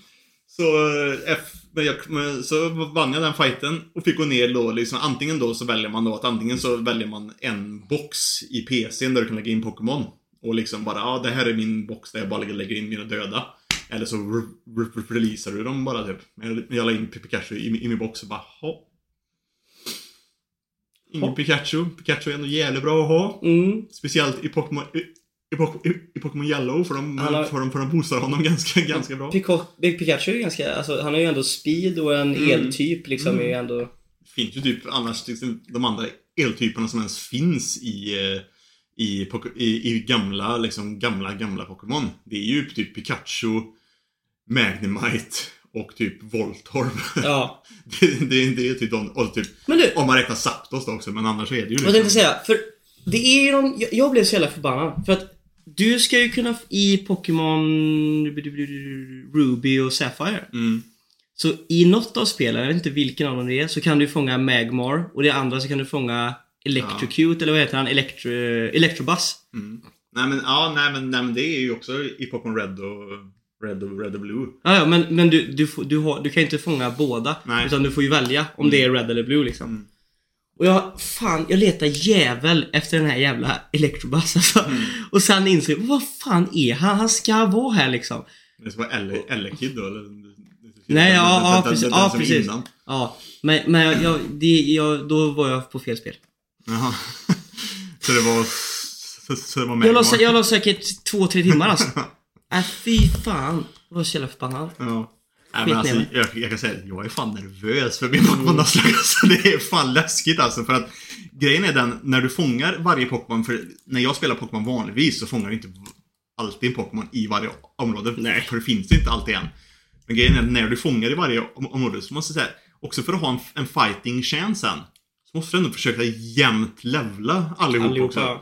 Så, eh, F, men jag, men, så vann jag den fighten och fick gå ner då liksom, antingen då så väljer man då att antingen så väljer man en box i PCn där du kan lägga in Pokémon. Och liksom bara, ja det här är min box där jag bara lägger- in mina döda. Eller så re re releasar du dem bara typ. Men Jag la in Pikachu i, min- i min box och bara, ha. Ingen. Pikachu. Pikachu är ändå jävligt bra att ha. Mm. Speciellt i Pokémon i, i, Pok- i, i Pokémon Yellow för de, har- för de, för de boostar honom ganska, ganska bra. Pico- Pikachu är ganska, alltså han har ju ändå speed och en Mm. eltyp liksom är ju ändå... Det finns ju typ annars liksom, de andra eltyperna som ens finns i, eh, i, i, i gamla, liksom gamla, gamla Pokémon. Det är ju typ Pikachu, Magnemite och typ Voltorb. Ja. det, det, det är typ de, och typ, du, om man räknar Zapdos då också, men annars är det ju liksom... vad tänkte jag säga? För det är ju de, jag, jag blev så jävla förbannad. För att du ska ju kunna, i Pokémon Ruby och Sapphire. Mm. Så i något av spelen, jag vet inte vilken av dem det är, så kan du fånga Magmar och det andra så kan du fånga Electrocute, eller vad heter han? Electro, Electrobus. Mm. Nej men, ja, nej men, nej men det är ju också i Pokémon Red och Red och, Red och Blue. Ja, ja, men, men du, du, du, har, du kan ju inte fånga båda. Nej. Utan du får ju välja om det är Red eller Blue liksom. Mm. Och jag, fan, jag letar jävel efter den här jävla Electrobus alltså. Mm. Och sen insåg jag, vad fan är han? Han ska vara här liksom. Det ska vara Elle- Elekid då eller? Nej, ja, Den- ja, den- precis. den- Ja, precis. Ja, men, men jag, jag, det, jag, då var jag på fel spel. Jaha. Så det var... Så, så det var Jag la, jag la säkert två, tre timmar alltså. Äh, fy fan. Jag var så jävla förbannad. Ja. Nej, men alltså, jag, jag kan säga jag är fan nervös för min Pokémon alltså, Det är fan läskigt alltså för att Grejen är den, när du fångar varje Pokémon, för när jag spelar Pokémon vanligtvis så fångar du inte alltid en Pokémon i varje område. Nej. För det finns inte alltid en. Men grejen är att när du fångar i varje om- område så måste jag säga, också för att ha en, en fighting chance sen, så måste du ändå försöka jämnt levla allihop, Allihopa. också.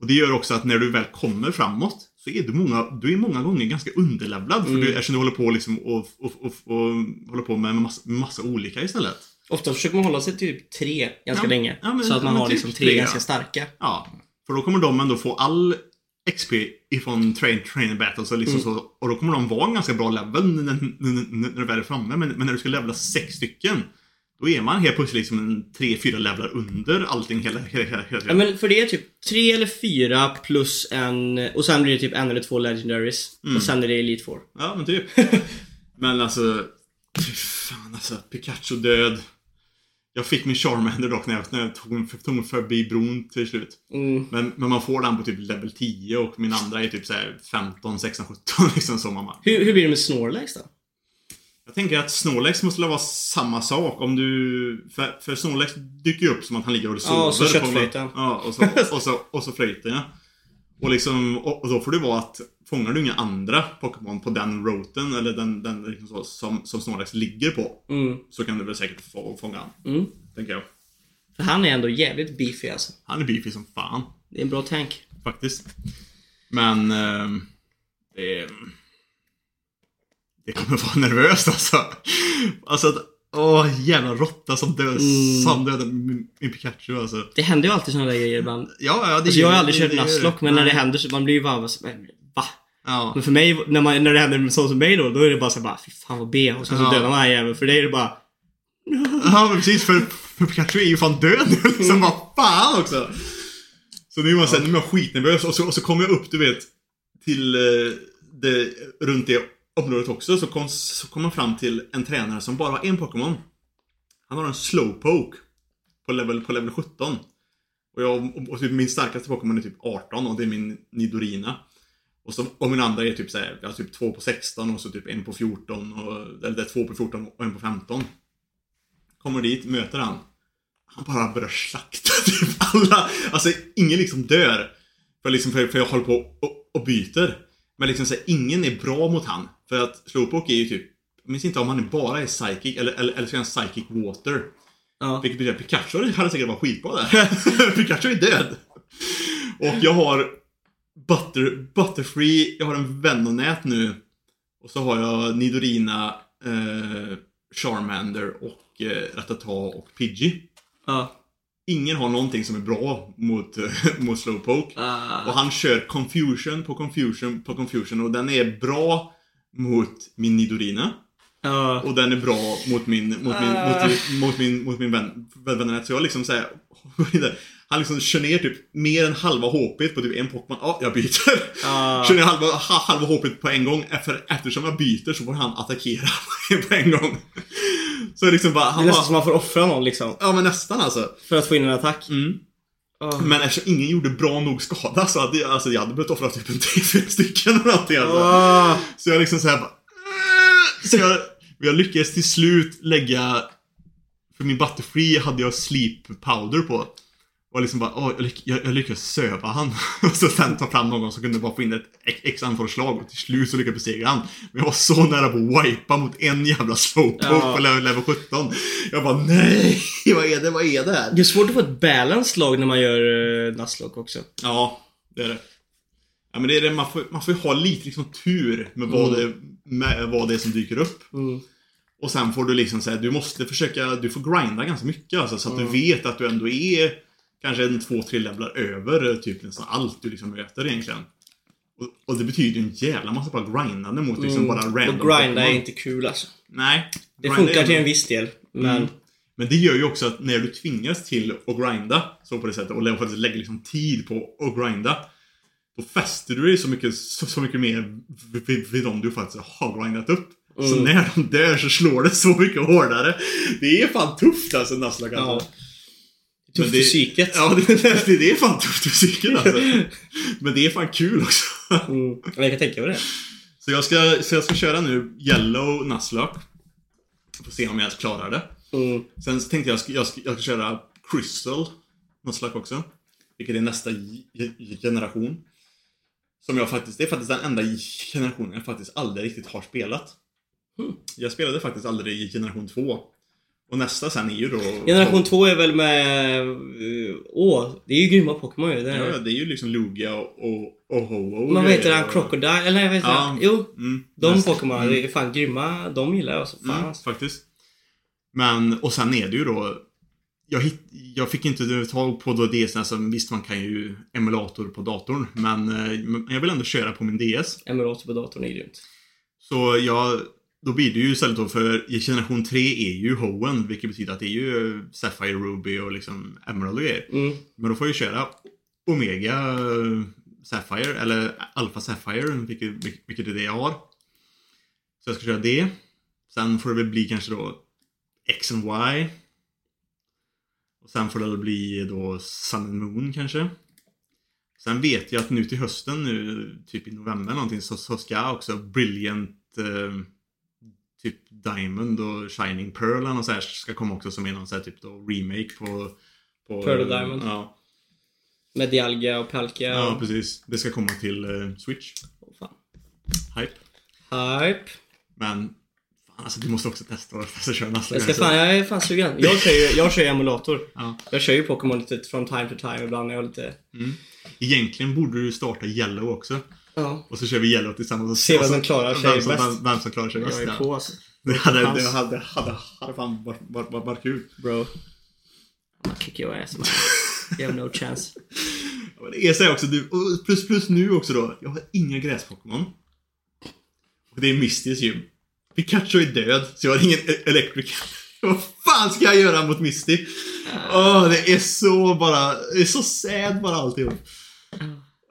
Och det gör också att när du väl kommer framåt så fler. Du är många, du är många gånger ganska underlevlad för Mm. du, eftersom du håller på liksom och, och, och, och håller på med massa, massa olika istället. Ofta försöker man hålla sig till typ tre ganska Ja, länge. ja, men- så att man har typ liksom tre tre, ganska starka. Ja, för då kommer de ändå få all XP ifrån train, trainer battles och, liksom Mm. så, och då kommer de vara en ganska bra level när, när, när, när du väl är framme. Men, men när du ska levela sex stycken då är man helt plötsligt liksom en tre, fyra levlar under allting hela, hela, hela, hela Ja, men för det är typ tre eller fyra plus en... Och sen blir det typ en eller två legendaries. Mm. Och sen är det Elite Four. Ja, men typ. men alltså... Fan alltså. Pikachu död. Jag fick min Charmander dock när jag, när jag tog, tog mig förbi bron till slut. Mm. Men, men man får den på typ level 10 och min andra är typ så här 15, 16, 17 liksom så mamma. Hur, hur blir det med Snorlax då? Jag tänker att Snorlax måste vara samma sak om du... För, för Snorlax dyker ju upp som att han ligger och sover. Ja, och så köttflöjten. Ja, och så, och så, och så flöjten ja. Och, liksom, och, och då får det vara att fångar du inga andra Pokémon på den routen eller den, den liksom så, som, som Snorlax ligger på Mm. så kan du väl säkert få fånga han, Mm. tänker jag. För han är ändå jävligt beefy alltså. Han är beefy som fan, Det är en bra tank. faktiskt. Men... ehm, det... Det kommer vara nervöst alltså. Alltså att... Åh, jävla råtta som död, Mm. som dödade min, min Pikachu alltså. Det händer ju alltid såna där grejer ibland. Ja, ja, det Alltså jag har aldrig det- kört Nuzlocke men när det nej. händer så man blir ju bara så- va? Ja. Men för mig, när, man, när det händer med sånt som mig då, då är det bara så bara fy fan vad B och sen så Ja. dödar man den jäveln. För det är det bara Ja, men precis. För, för Pikachu är ju fan död nu liksom. Mm. Vad fan också. Så nu är man, så här, nu är man skitnervös och så, och så kommer jag upp, du vet, till eh, det, runt det området också. Så kom, så kom man fram till en tränare som bara har en Pokémon. Han har en Slowpoke. På level, på level 17. Och, jag, och, och typ min starkaste Pokémon är typ 18 och det är min Nidorina. Och, så, och min andra är typ såhär, jag har typ två på 16 och så typ en på 14 och, eller det är två på 14 och en på 15. Kommer dit, möter han. Han bara börjar slakta typ alla. Alltså ingen liksom dör. För, liksom, för, för jag håller på och, och byter. Men liksom så här, ingen är bra mot han. För att Slowpoke är ju typ, jag minns inte om han bara är psychic eller, eller, eller så är han psychic water. Ja. Vilket betyder att Pikachu hade säkert varit skitbra där. Pikachu är död. Och jag har Butter, Butterfree, jag har en Venonät nu. Och så har jag Nidorina, eh, Charmander och eh, Rattata och Pidgey. Ja. Ingen har någonting som är bra mot, mot Slowpoke. Och Ah. han kör confusion på confusion på confusion och den är bra mot min Nidorina. Ja. Och den är bra mot min, mot min, mot, min- mot min, mot min vän, vän. Så jag liksom såhär, han liksom kör ner typ mer än halva HP på typ en Pokémon. Ja, jag byter. Ja. Kör ner halva, ha, halva HP på en gång. Efter, eftersom jag byter så får han attackera på en gång. Så liksom bara, Det är han nästan som bara, man får offra någon liksom. Ja men nästan alltså. För att få in en attack. Mm. Ah. Men eftersom ingen gjorde bra nog skada så hade jag, alltså jag hade behövt offra typ en tre, fyra stycken eller någonting alltså. Ah. Så jag liksom såhär bara... "Äh." Så jag, jag lyckades till slut lägga... För min Butterfree hade jag sleep powder på. Och liksom bara, åh, jag, lyck, jag, jag lyckades söva han. Och så sen ta fram någon som kunde bara få in ett x, x antal slag. Och till slut så lyckades jag besegra han. Men jag var så nära på att wipa mot en jävla slowpoke Ja. på level level 17. Jag bara, nej! Vad är det? Vad är det här? Det är svårt att få ett balance lag när man gör uh, Nuzlocke också. Ja, det är det. Ja, men det är det, man får, man får ju ha lite liksom tur med vad, det, med vad det är som dyker upp. Mm. Och sen får du liksom säga, du måste försöka, du får grinda ganska mycket alltså, så att Mm. du vet att du ändå är kanske en två, tre levlar över typ nästan allt du liksom möter egentligen. Och, och det betyder ju en jävla massa bara grindande mot liksom bara random Mm. Och grinda är inte kul alltså. Nej. Det funkar till en viss del. Men Mm. Men det gör ju också att när du tvingas till att grinda så på det sättet och faktiskt lägger liksom tid på att grinda då fäster du dig så mycket, så, så mycket mer vid, vid, dem du faktiskt har grindat upp. Så Mm. när de dör så slår det så mycket hårdare. Det är fan tufft alltså Nuzlocke ja. Tufft det- psyket. Ja, det, det, är fan tufft för psyket alltså. Men det är fan kul också. Mm. Jag kan tänka mig det. Så jag ska, så jag ska köra nu Yellow Nuzlocke. Får se om jag ens klarar det. Mm. Sen tänkte jag att jag ska, jag ska köra Crystal Nuzlocke också. Vilket är nästa ge- generation. Som jag faktiskt, det är faktiskt den enda generationen jag faktiskt aldrig riktigt har spelat. Mm. Jag spelade faktiskt aldrig i generation 2. Och nästa sen är ju då... Generation 2 är väl med... eh, Åh, det är ju grymma Pokémon ju. Det Ja, det är ju liksom Lugia och. Men vad heter grejer han? Crocodile? Eller vad heter Ja. han? Jo, Mm, de Pokémon mm. är fan grymma. De gillar jag så fan Mm, alltså. faktiskt. Men, och sen är det ju då... Jag, hitt, jag fick inte tag på då DS, alltså visst man kan ju emulator på datorn, men eh, men jag vill ändå köra på min DS. Emulator på datorn är grymt. Så jag, då blir det ju istället då för generation 3 är ju Hoenn, vilket betyder att det är ju Sapphire, Ruby och liksom Emerald och grejer. Mm. Men då får jag köra Omega eh, Sapphire, eller Alpha Sapphire, vilket, vilket är det jag har. Så jag ska köra det. Sen får det väl bli kanske då X and Y. Och sen får det väl bli då Sun and Moon kanske. Sen vet jag att nu till hösten nu, typ i november någonting, så, så ska också Brilliant eh, typ Diamond och Shining Pearl och så här ska komma också som är någon så här typ då remake på, på Pearl och Diamond. Ja, Med Dialga och Palkia. ja, och... precis. Det ska komma till eh, Switch. Åh, fan. Hype. Hype. Men fan, alltså du måste också testa och testa köra nästa Jag ska fan, jag är fan sugen. Jag kör ju, jag kör ju emulator. Ja. Jag kör ju Pokémon lite från time to time ibland när jag har lite... Mm. Egentligen borde du starta Yellow också. Ja. Och så kör vi Yellow tillsammans. och Se vem som klarar sig vem som, bäst. Vem, vem som klarar sig bäst. Jag är på alltså. Det hade, Hans. det hade, hade, hade fan varit, varit, varit, varit kul. Bro. I'm gonna kick your ass man. You have no chance. Ja, men Det är så också, du, och plus, plus nu också då. Jag har inga gräs-Pokémon. Och det är Mistys gym. Pikachu är död, så jag har ingen e- Electric. Vad fan ska jag göra mot Misty? Åh, det är så bara, det är så sad bara alltihop.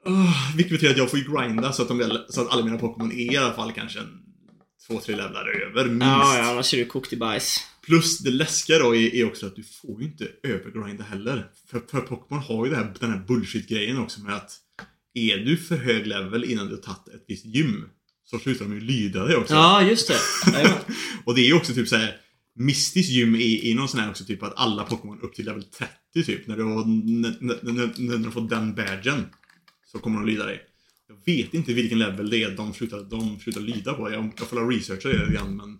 Åh, vilket betyder att jag får ju grinda så att, de, så att alla mina Pokémon är i alla fall kanske en två, tre levlar över, minst. Ja, ja, annars är du kokt i bajs. Plus det läskiga då är, är också att du får ju inte övergrinda heller. För, för Pokémon har ju här, den här bullshit-grejen också med att är du för hög level innan du har tagit ett visst gym så slutar de ju lyda dig också. Ja, just det. Och det är ju också typ såhär Mistys gym är, är någon sån här också typ att alla Pokémon upp till level 30 typ när du har, när, när, när, när du får den badgen så kommer de lyda dig. Jag vet inte vilken level det är de slutar, de slutar lyda på. Jag, jag får researcha det lite grann men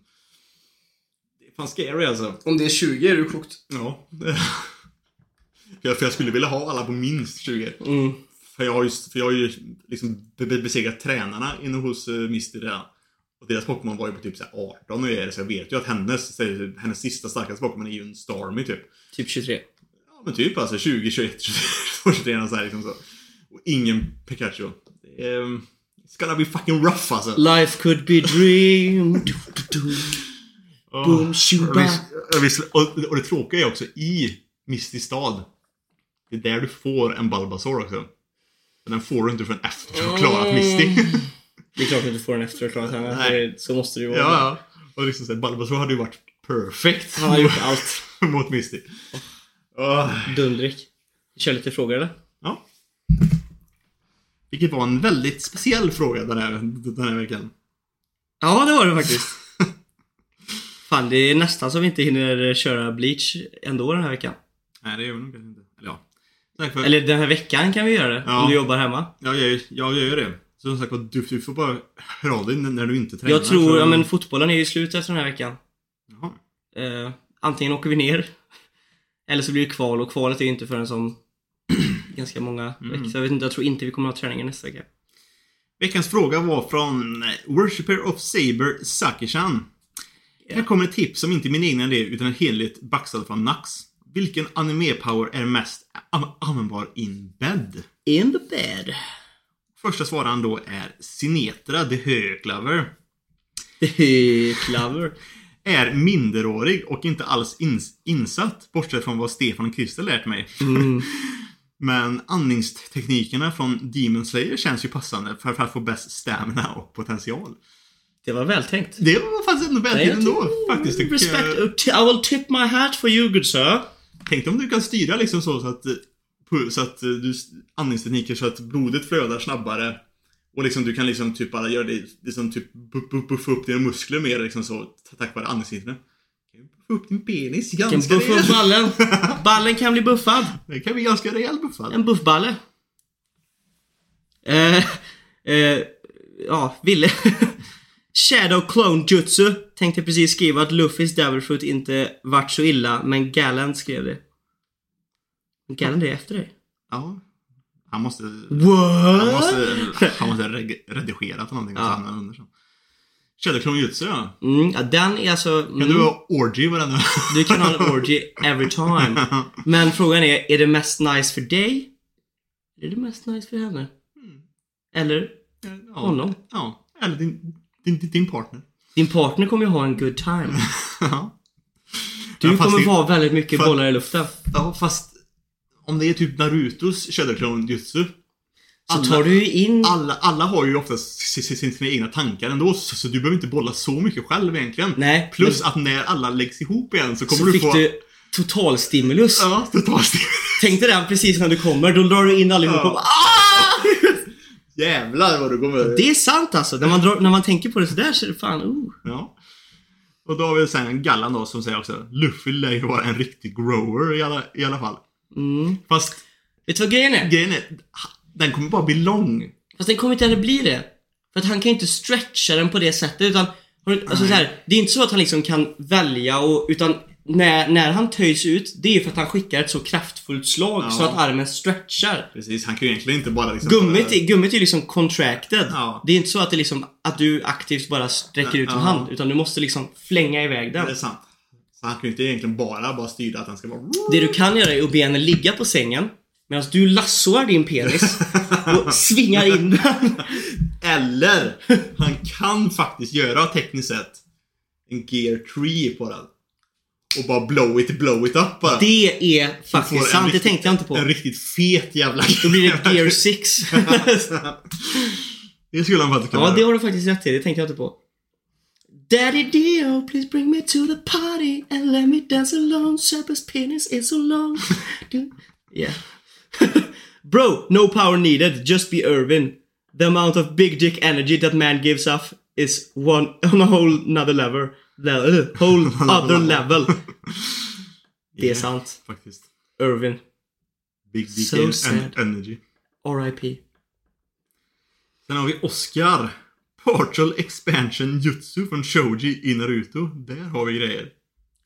det är fan scary alltså. Om det är 20 är du kokt. Ja. för, jag, för jag skulle vilja ha alla på minst 20. Mm. För jag har ju, för jag har ju liksom be- be- besegrat tränarna inne hos uh, Misty redan. Och deras Pokémon var ju på typ så här 18 och grejer, så jag vet ju att hennes, hennes sista starkaste Pokémon är ju en Starmie typ. Typ 23. Ja men typ alltså 20, 21, 22, 23 och så här liksom så. Och ingen Pikachu. Um, It's gonna be fucking rough alltså. Life could be dream. Du, du, du. Åh. Boom, shuba. Och och det tråkiga är också i Misty stad. Det är där du får en Bulbasaur också. Men den får du inte förrän efter du har klarat Misty. Det är klart att du får den efter att ha klarat henne. Så måste det ju ja, vara. ja. Och liksom så här, Bulbasaur hade ju varit perfekt Han har gjort allt. mot Misty. Åh, Dundrik. Vi kör lite frågor eller? ja. Vilket var en väldigt speciell fråga den här, den här veckan. Ja, det var det faktiskt. Fan, det är nästan så vi inte hinner köra Bleach ändå den här veckan. Nej, det gör vi nog kanske inte. Eller ja. Tack för... Eller den här veckan kan vi göra det. Ja. Om du jobbar hemma. Ja, jag, jag, jag gör det. Så som sagt du, du får bara höra av dig när du inte tränar. Jag tror, ja men fotbollen är ju slut efter den här veckan. Jaha. Eh, antingen åker vi ner. Eller så blir det kval och kvalet är ju inte förrän som ganska många Mm. veckor. Så jag vet inte, jag tror inte vi kommer ha träningen nästa vecka. Veckans fråga var från Worshipper of Saber Sakishan. Här kommer ett tips som inte är min egna idé utan en helhet baxad från Nax. Vilken anime-power är mest an- användbar in bed? In the bed. Första svararen då är Sinetra the Högklaver. Clover. Är minderårig och inte alls ins- insatt, bortsett från vad Stefan och Christer lärt mig. Mm. Men andningsteknikerna från Demon Slayer känns ju passande för att få bäst stamina och potential. Det var vältänkt. Det var faktiskt ändå väldigt ändå, faktiskt. tycker Respect. I will tip my hat for you good sir. Tänk om du kan styra liksom så, så att, så att du andningstekniker så att blodet flödar snabbare. Och liksom du kan liksom typ bara göra det, liksom typ bu- bu- buffa upp dina muskler mer liksom så tack vare andningsteknikerna. Kan upp din penis Kan ganska buffa upp ballen. Ballen kan bli buffad. Det kan bli ganska rejäl buffad. En buffballe. Eh, eh, ja, Ville. Shadow Clone Jutsu tänkte precis skriva att Luffys Devilfoot inte vart så illa, men Gallant skrev det. Gallant är efter dig. Ja. Han måste... Han What? måste, han måste redigera på någonting och Ja. så hamnar under så. Shadowclone Jutsu ja. Mm, ja, den är alltså... Kan Mm, du ha orgy med den du kan ha en orgy every time. Men frågan är, är det mest nice för dig? Är det mest nice för henne? Eller ja. honom? Ja. Eller din, din, din, partner. Din partner kommer ju ha en good time. Ja. Du fast kommer det- ha väldigt mycket för- bollar i luften. Ja, fast om det är typ Narutos Shadowclone Jutsu. Så tar du ju in... alla, alla har ju oftast si- si- sina, egna tankar ändå, så, så du behöver inte bolla så mycket själv egentligen. Nej, Plus att när alla läggs ihop igen så kommer så du få... du totalstimulus. Ja, totalt Tänk dig den precis när du kommer, då drar du in allihop Ja. och bara, ah! Jävlar vad du kommer... Det är sant alltså. När man, drar, när man tänker på det sådär så är det fan, oh. Ja. Och då har vi sen Gallan då som säger också Luffy lär ju vara en riktig grower i alla, i alla fall. Mm. Fast Vet du vad grejen är? grejen är, den kommer bara bli lång. Fast den kommer inte heller bli det. För att han kan inte stretcha den på det sättet utan alltså så här, Det är inte så att han liksom kan välja och, utan när, när han töjs ut, det är ju för att han skickar ett så kraftfullt slag Ja. så att armen stretchar. Precis, han kan ju egentligen inte bara liksom... Gummit är, gummit är liksom contracted. Ja. Det är inte så att det liksom, att du aktivt bara sträcker ut Ja. hand. Utan du måste liksom flänga iväg den. Det är sant. Så han kan ju inte egentligen bara, bara styra att den ska vara... Det du kan göra är att be henne ligga på sängen medan du lassoar din penis och svingar in den. Eller, han kan faktiskt göra tekniskt sett en gear 3 på den. Och bara blow it, blow it up bara. Det är faktiskt sant, det riktigt- tänkte jag inte på. En riktigt fet jävla... Då blir det gear 6. det skulle han faktiskt kunna ja, det har du faktiskt rätt i, det tänkte jag inte på. Daddy Dio, please bring me to the party and let me dance alone. Serpent's penis is so long. Du- yeah. Bro, no power needed, just be Irvin. The amount of big dick energy that man gives off is one on a whole another level. Le- uh, whole other level. Det är Yeah, sant. Faktiskt. Irvin. Big dick So and sad. energy. R.I.P. Sen har vi Oscar. Portal Expansion Jutsu från Shoji i Naruto. Där har vi grejer.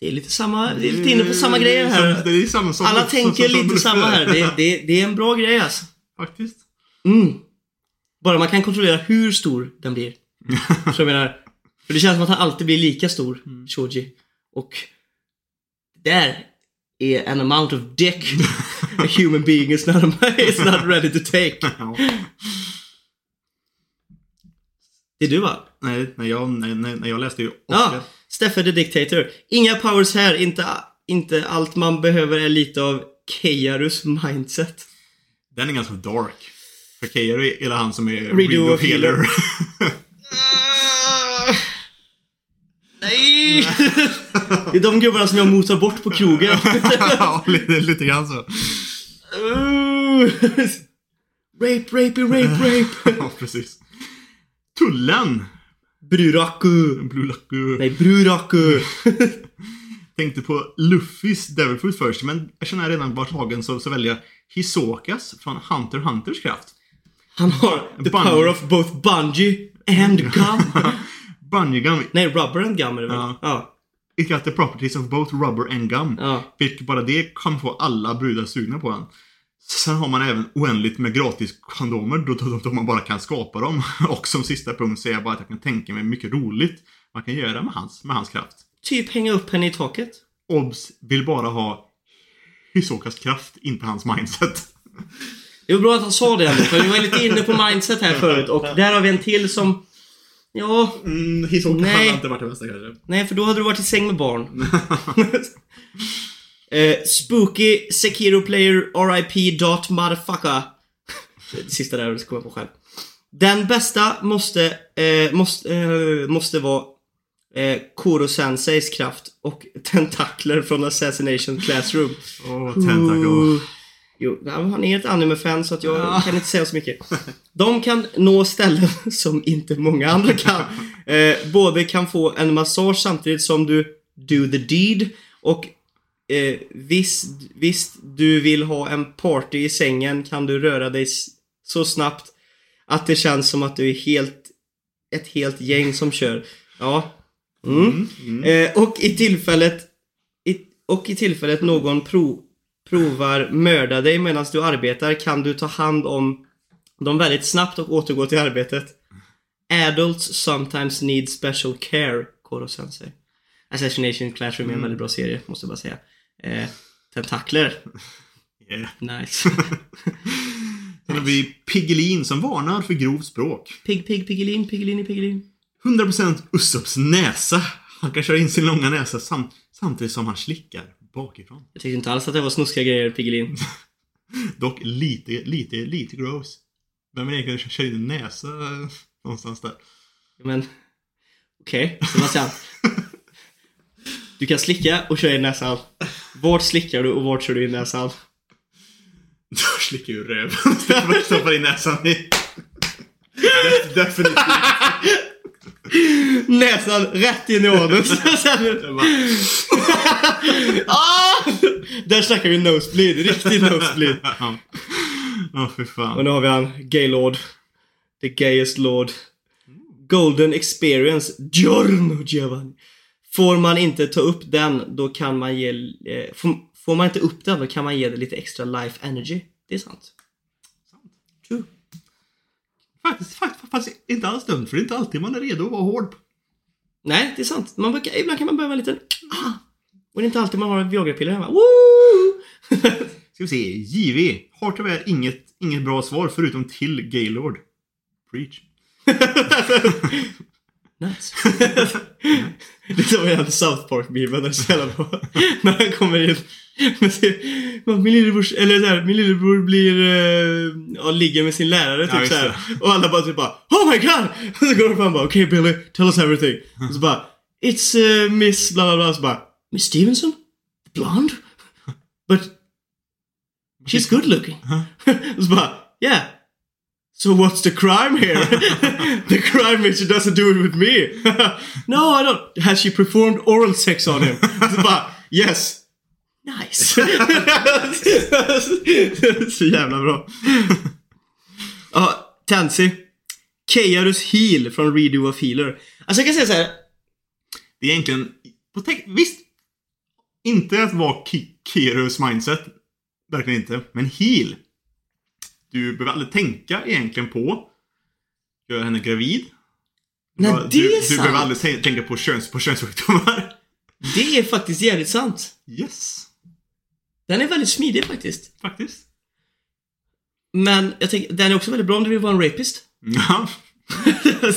Det är lite samma, det är lite inne på samma grejer här. Det är samma som... Alla som- tänker som- lite samma här. Det, det, det är en bra grej alltså. Faktiskt. Mm. Bara man kan kontrollera hur stor den blir. Så jag menar, för det känns som att han alltid blir lika stor, Shoji. Och där är an amount of dick a human being is not, is not ready to take. Det är du va? Nej, när jag, när när jag läste ju Oscar. Ja, Steffe the Dictator. Inga powers här, inte, inte allt man behöver är lite av Keijarus mindset. Den är ganska dark. För Keiru är hela han som är Redo of healer. Nej! Det är de gubbarna som jag motar bort på krogen. ja, lite, lite grann så. rape, rape, rape, rape. Ja, precis. Tullen! Bruraku. Lucky. Nej, Bruraku. Tänkte på Luffys Devilfoot först, men jag känner redan vart tagen så, så väljer jag Hisokas från Hunter Hunters kraft. Han har the Bungee. power of both bungee and gum. Bungee gum. Nej, rubber and gum är det väl? Ja. Ja. It got the properties of both rubber and gum. Ja. Vilket bara det kan få alla brudar sugna på den. Sen har man även oändligt med gratis kondomer då, då, då man bara kan skapa dem. Och som sista punkt säger jag bara att jag kan tänka mig mycket roligt man kan göra med hans, med hans kraft. Typ hänga upp henne i taket. Obs! Vill bara ha Hisokas kraft, inte hans mindset. Det var bra att han sa det för vi var lite inne på mindset här förut och där har vi en till som... Ja, Mm, Hisoka Nej. hade inte varit det bästa kanske. nej för då hade du varit i säng med barn. eh, spooky Sekiro player RIP dot motherfucker. Sista där kom jag på själv. Den bästa måste, eh, måste, eh, måste vara eh, Koro Senseis kraft och tentakler från Assassination Classroom. Åh, tentacle. Ooh. Jo, han är ett anime-fan så att jag kan inte säga så mycket. De kan nå ställen som inte många andra kan. Eh, både kan få en massage samtidigt som du do the deed och eh, visst, visst du vill ha en party i sängen kan du röra dig så snabbt att det känns som att du är helt ett helt gäng som kör. Ja. Mm. Eh, och i tillfället i, och i tillfället någon prov, provar mörda dig medan du arbetar kan du ta hand om dem väldigt snabbt och återgå till arbetet. Adults sometimes need special care, Koro Sensei. Assassination Classroom är en väldigt bra serie, måste jag bara säga. Eh, tentakler. Yeah. Nice. Sen har vi Piggelin som varnar för grovt språk. Pigg, pigg, Piggelin, Piggelin, Piggelin. 100% Ussops näsa. Han kan köra in sin långa näsa sam samtidigt som han slickar bakifrån. Jag tyckte inte alls att det var snuskiga grejer, Piggelin. Dock lite, lite, lite gross. Vem är det egentligen kör in en näsa någonstans där? Men, okej, Sebastian. Du kan slicka och köra in näsan. Vart slickar du och vart kör du in näsan? Då slickar ju röven. Stoppar in näsan i. Def- Definitivt. Näsan rätt in i anus. Det ah! Där snackar vi nosebleed, riktig nosebleed. Ja, Ja, fy Och fan. nu har vi han, Gaylord. The gayest lord. Golden experience, Giorno Giovanni. Får man inte ta upp den, då kan man ge... Eh, får, får man inte upp den, då kan man ge det lite extra life energy. Det är sant. True. Faktiskt, faktiskt, faktiskt inte alls dumt, för det är inte alltid man är redo att vara hård. Nej, det är sant. Man ibland kan man behöva en liten... Ah. Och det är inte alltid man har Viagra-piller hemma. Woo! Ska vi se, JV har tyvärr inget, inget bra svar förutom till Gaylord. Preach. nice. det är som en South Park-memen. När han kommer in min lillebror, eller så här, min lillebror blir, eh, ja, ligger med sin lärare typ Ja, så här. Och alla bara typ bara Oh my god! Och så går de fram och bara Okej Billy, tell us everything. Och så bara It's uh, Miss bla bla bla. Och så bara Miss Stevenson? Blonde? But she's good looking. och så bara Yeah. So what's the crime here? the crime is she doesn't do it with me. no, I don't. Has she performed oral sex on him? Bara, yes. Nice. Så jävla bra. Ja, Tansy. Keiarus Heal från Redo of Healer. Alltså jag kan säga så här. Det är egentligen, på visst, inte att vara Kirus mindset. Verkligen inte. Men heal. Du behöver aldrig tänka egentligen på göra henne gravid. Nej, Ja, det du, är Du sant. behöver aldrig tän- tänka på, köns, på könssjukdomar. Det är faktiskt jävligt sant. Yes, Den är väldigt smidig faktiskt. faktiskt. Men jag tänker, den är också väldigt bra om du vill vara en rapist. Ja.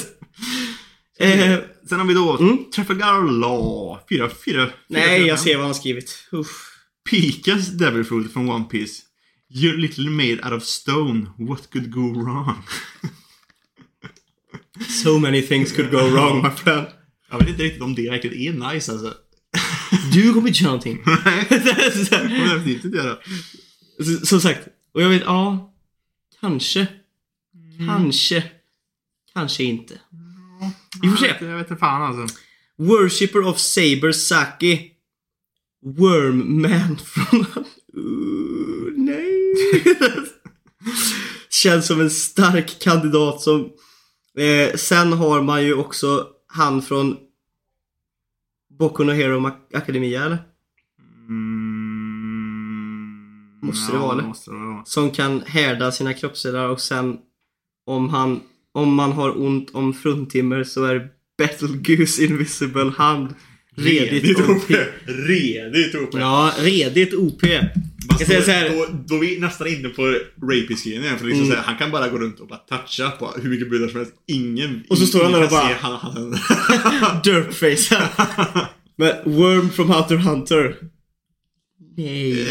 eh, Sen har vi då Mm. Trafalgar Law. Fyra, fyra, fyra, nej, fyra, jag fem. ser vad han har skrivit. Uff. Pikas Devil Fruit från One Piece. You're little made out of stone. What could go wrong? So many things could go wrong my friend. Jag vet inte riktigt om det verkligen är nice alltså. Du kommer inte köra någonting. Nej, jag inte göra. Som sagt, och jag vet, ja, kanske. Kanske. Kanske inte. Vi får se. Jag vet inte fan alltså. Worshipper of Saber Saki. Wormman från... Känns som en stark kandidat som... Eh, sen har man ju också han från Boku no Hero Academia eller? Mm, Måste det vara, eller? måste det vara. Som kan härda sina kroppsdelar och sen om han om man har ont om fruntimmer så är Betelgeuse Invisible Hand redigt OP. Redigt OP. Ja, redigt OP. Jag säga så här. Då, då är vi nästan inne på rapist-grejen igen. För liksom Mm. så här, han kan bara gå runt och bara toucha på hur mycket brudar som helst. Ingen... Och så står han där och bara- Han, han, Derpface. Men Worm from Hunter Hunter. Nej.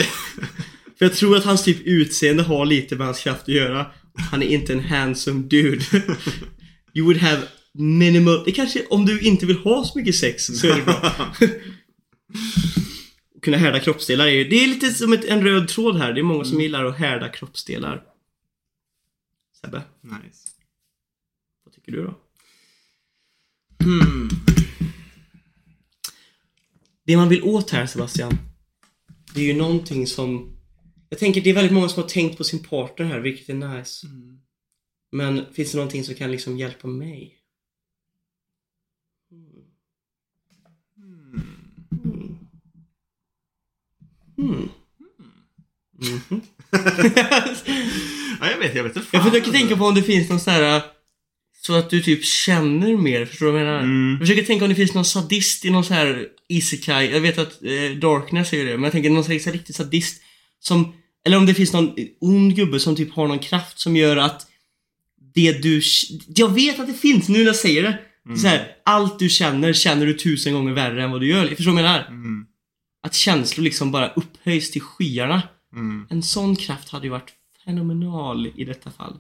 För jag tror att hans typ utseende har lite med hans kraft att göra. Han är inte en handsome dude. You would have minimal... Det kanske, om du inte vill ha så mycket sex så är det bra. Kunna härda kroppsdelar är ju... Det är lite som ett, en röd tråd här. Det är många som gillar att härda kroppsdelar. Sebbe, nice. vad tycker du då? Hmm. Det man vill åt här Sebastian, det är ju någonting som... Jag tänker det är väldigt många som har tänkt på sin partner här, vilket är nice. Men finns det någonting som kan liksom hjälpa mig? Hmm. Mhm. Ja, jag vet, jag vet inte Jag försöker tänka på om det finns någon sån här så att du typ känner mer, förstår du vad jag menar? Mm. Jag försöker tänka om det finns någon sadist i någon så här isekai. Jag vet att eh, Darkness är ju det, men jag tänker någon sån här riktig sadist som, eller om det finns någon ond gubbe som typ har någon kraft som gör att det du, jag vet att det finns nu när jag säger det. Så här, allt du känner, känner du tusen gånger värre än vad du gör. Förstår du vad jag menar? Mm. Att känslor liksom bara upphöjs till skyarna. Mm. En sån kraft hade ju varit fenomenal i detta fall.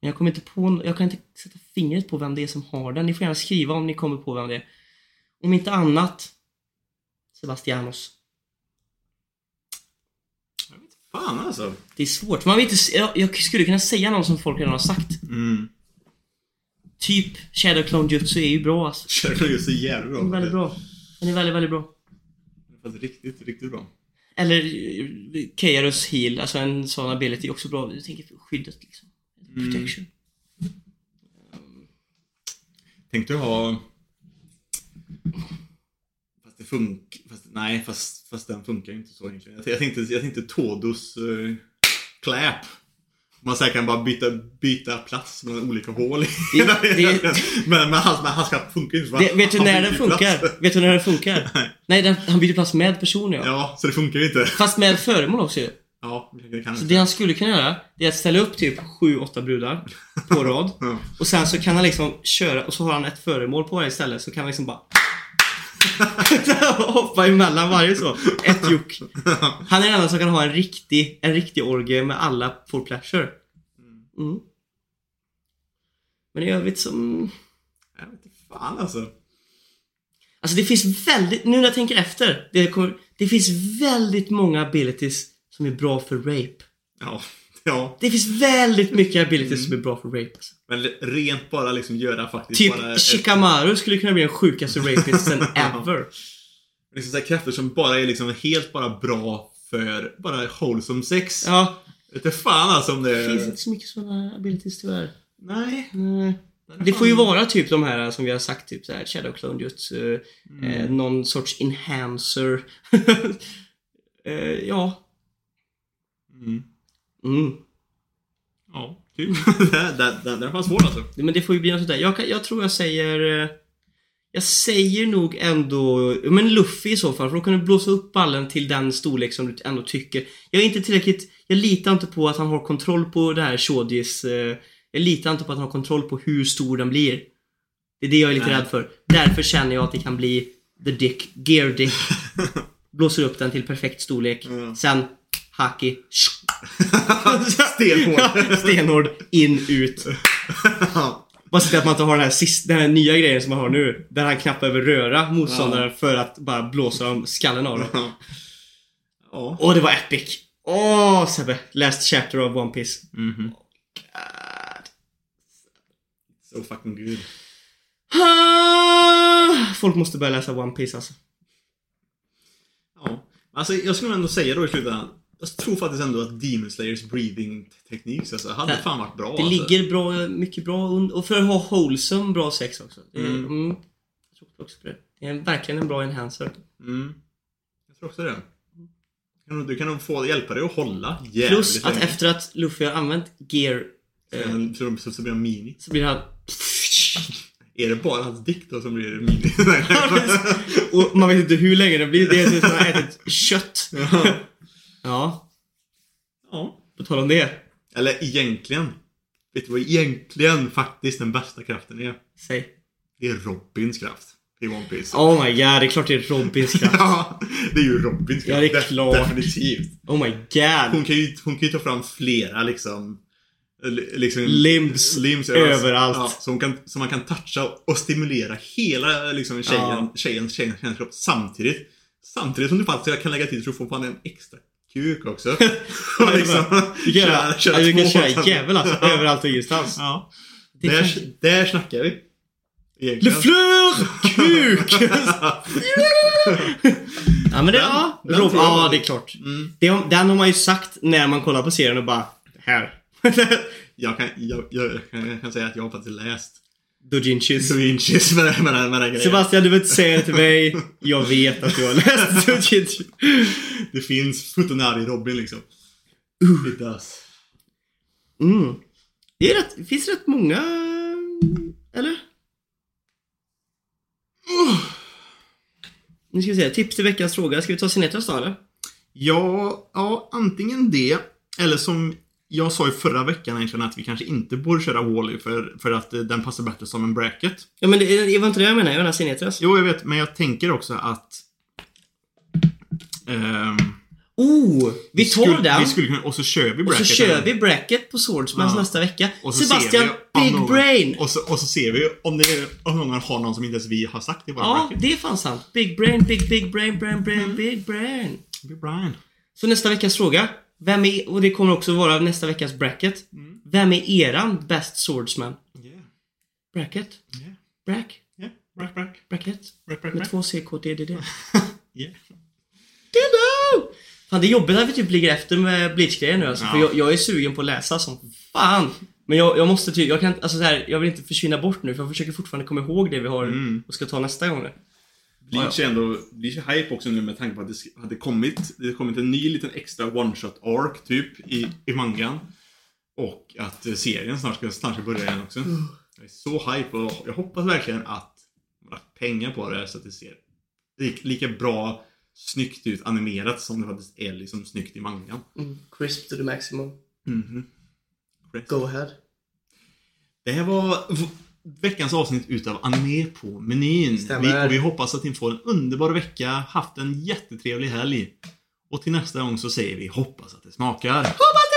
Men jag kommer inte på, jag kan inte sätta fingret på vem det är som har den. Ni får gärna skriva om ni kommer på vem det är. Om inte annat, Sebastianos. Jag vet inte fan alltså. Det är svårt. Man vet inte, jag, jag skulle kunna säga någon som folk redan har sagt. Mm. Typ Shadow Clone Jutsu är ju bra alltså. Känner ju så jävla bra. Den är väldigt bra. Den är väldigt, väldigt bra. Fast riktigt, riktigt bra. Eller eh, Keirus Heal, alltså en sån ability är också bra. Jag tänker skyddet liksom. Protection. Tänkte jag ha... Fast det funkar... Fast, nej, fast, fast den funkar inte så egentligen. Jag, tänkte, jag tänkte Todos uh, clap. Man säkert kan bara byta, byta plats mellan olika hål. Det- det- men, men, hans, men hans klapp funkar ju inte. Det, vet du när den funkar? plats. Vet du när den funkar? Nej. Nej, den, han byter plats med personer ja. Ja, så det funkar ju inte. Fast med föremål också ju. Ja, det kan Så inte. det han skulle kunna göra, det är att ställa upp typ 7-8 brudar på rad. Ja. Och sen så kan han liksom köra, och så har han ett föremål på varje ställe, så kan han liksom bara hoppa emellan varje så. Ett juck. Han är den enda som kan ha en riktig, en riktig orgie med alla full pleasure. Mm. Men i övrigt som... Jag vet inte fan alltså. Alltså det finns väldigt, nu när jag tänker efter, det, kommer, det finns väldigt många abilities som är bra för rape. Ja, ja. Det finns väldigt mycket abilities som är bra för rape. Alltså. Men rent bara liksom göra faktiskt Typ bara... ett- Shikamaru skulle kunna bli den sjukaste rapisten ever. Liksom så krafter som bara är liksom helt bara bra för bara wholesome sex. Ja, inte fan alltså om det det finns inte så mycket sådana abilities tyvärr. Nej. Nej. Det får ju vara typ de här som vi har sagt, typ så här Shadow Clone Jutsu, eh, någon sorts enhancer. eh, ja. Mm. Mm. Ja, typ. den, den, fan svår alltså. Men det får ju bli något sånt där. Jag, kan, jag tror jag säger... eh, Jag säger nog ändå... Men Luffy i så fall, för då kan du blåsa upp ballen till den storlek som du ändå tycker. Jag är inte tillräckligt... Jag litar inte på att han har kontroll på det här Shodis... eh, Jag litar inte på att han har kontroll på hur stor den blir. Det är det jag är lite Nej. rädd för. Därför känner jag att det kan bli The Dick, Gear Dick. Blåser upp den till perfekt storlek. Ja. Sen, Haki. Stenhård. Stenhård, in, ut. Bara se till att man inte har den här, sist, den här nya grejen som man har nu. Där han knappar över röra motståndaren för att bara blåsa om skallen av dem. Åh, det var epic! Åh, Sebbe! Last chapter of One Piece. Mhm. God. So fucking good. Ah, Folk måste börja läsa One Piece alltså. Ja. Alltså jag skulle ändå säga då i slutändan. Jag tror faktiskt ändå att Demon Slayers breathing techniques alltså, hade Nej. fan varit bra Det alltså. ligger bra, mycket bra och för att ha wholesome bra sex också. Det Mm. mm. jag tror också på det. Det är verkligen en bra enhancer. Mm. Jag tror också det. Du kan nog- Du kan nog få hjälpa dig att hålla jävligt Plus att länge. efter att Luffy har använt gear eh, Så, så, så blir han mini. så blir han... Är det bara hans dick då som blir mini? och man vet inte hur länge det blir. Det är som att han har ätit kött. ja. Ja, ja. på tal om det. Eller egentligen. Vet du vad egentligen faktiskt den bästa kraften är? Säg. Det är Robins kraft i One Piece. Oh my god, det är klart det är Robins kraft. Ja, det är ju Robins kraft. Ja, det är klart. Definitivt. Oh my god. Hon kan ju, hon kan ju ta fram flera liksom... li- liksom Limbs limbs överallt. Ja, hon kan, så man kan toucha och stimulera hela liksom, tjejen, Ja. tjejens, tjejens, tjejens kropp samtidigt. Samtidigt som du faktiskt kan lägga till så får fan en extra kuk också. Och liksom, köra- köra du kan köra jävel alltså, överallt och ingenstans. Ja. Det är Där, kanske- där snackar vi. Le. Fleur! Kuk! ja men det, Den- ja. den Rob, ja det är klart. Mm. Det, den har man ju sagt när man kollar på serien och bara, här. Jag kan, jag, jag, kan, jag kan säga att jag har faktiskt läst Dojinshis. Dojinshis med, med, med, med den grejen. Sebastian, du behöver inte säga det till mig. Jag vet att du har läst Dojinshis. Det finns Futonari Robin liksom. It does. Mm. Det, är rätt, det finns rätt många... Eller? Nu ska vi se. Tips till veckans fråga. Ska vi ta Sinetras då eller? Ja, ja, antingen det, eller som jag sa i förra veckan egentligen att vi kanske inte borde köra Wally för, för att eh, den passar bättre som en bracket. Ja men det, det var inte det jag menade. Jag menar Sinetras. Jo, jag vet, men jag tänker också att... ehm, Oh! Vi tar skulle, den. Vi skulle kunna, och så kör vi och bracket. så kör vi bracket på Swordsmans Ja. nästa vecka. Och Sebastian, Big någon- Brain! Och så, och så ser vi om, det om någon har någon som inte ens vi har sagt i våra Ja, bracket. det är fan sant. Big Brain, Big Big Brain, Brain, Mm. Brain, Big Brain. Big Brian. Så nästa veckas fråga. Vem är, och det kommer också vara nästa veckas bracket. Mm. Vem är eran best swordsman? Yeah, Bracket? yeah, Brack? yeah. Brack, brack. Bracket? Brack, brack, Med två CKDDD. Yeah. Dildo! Fan det är jobbigt att vi typ ligger efter med Bleach-grejen nu alltså. För Ja. jag, jag är sugen på att läsa som fan. Men jag, jag måste typ, jag kan alltså så här, jag vill inte försvinna bort nu för jag försöker fortfarande komma ihåg det vi har Mm. och ska ta nästa gång nu. Bleach är ändå, Bleach är hype också nu med tanke på att det hade kommit, det hade kommit en ny liten extra one-shot arc typ i, i mangan. Och att eh, serien snart ska, snart ska börja igen också. Jag är så hype och jag hoppas verkligen att de har lagt pengar på det så att det ser li- lika bra snyggt ut animerat som det faktiskt är liksom snyggt i mangan. Mm. Crisp to the maximum. Mhm. Crisp. Go ahead. Det här var veckans avsnitt utav Anime på menyn. Vi, vi hoppas att ni får en underbar vecka, haft en jättetrevlig helg. Och till nästa gång så säger vi hoppas att det smakar. Hoppas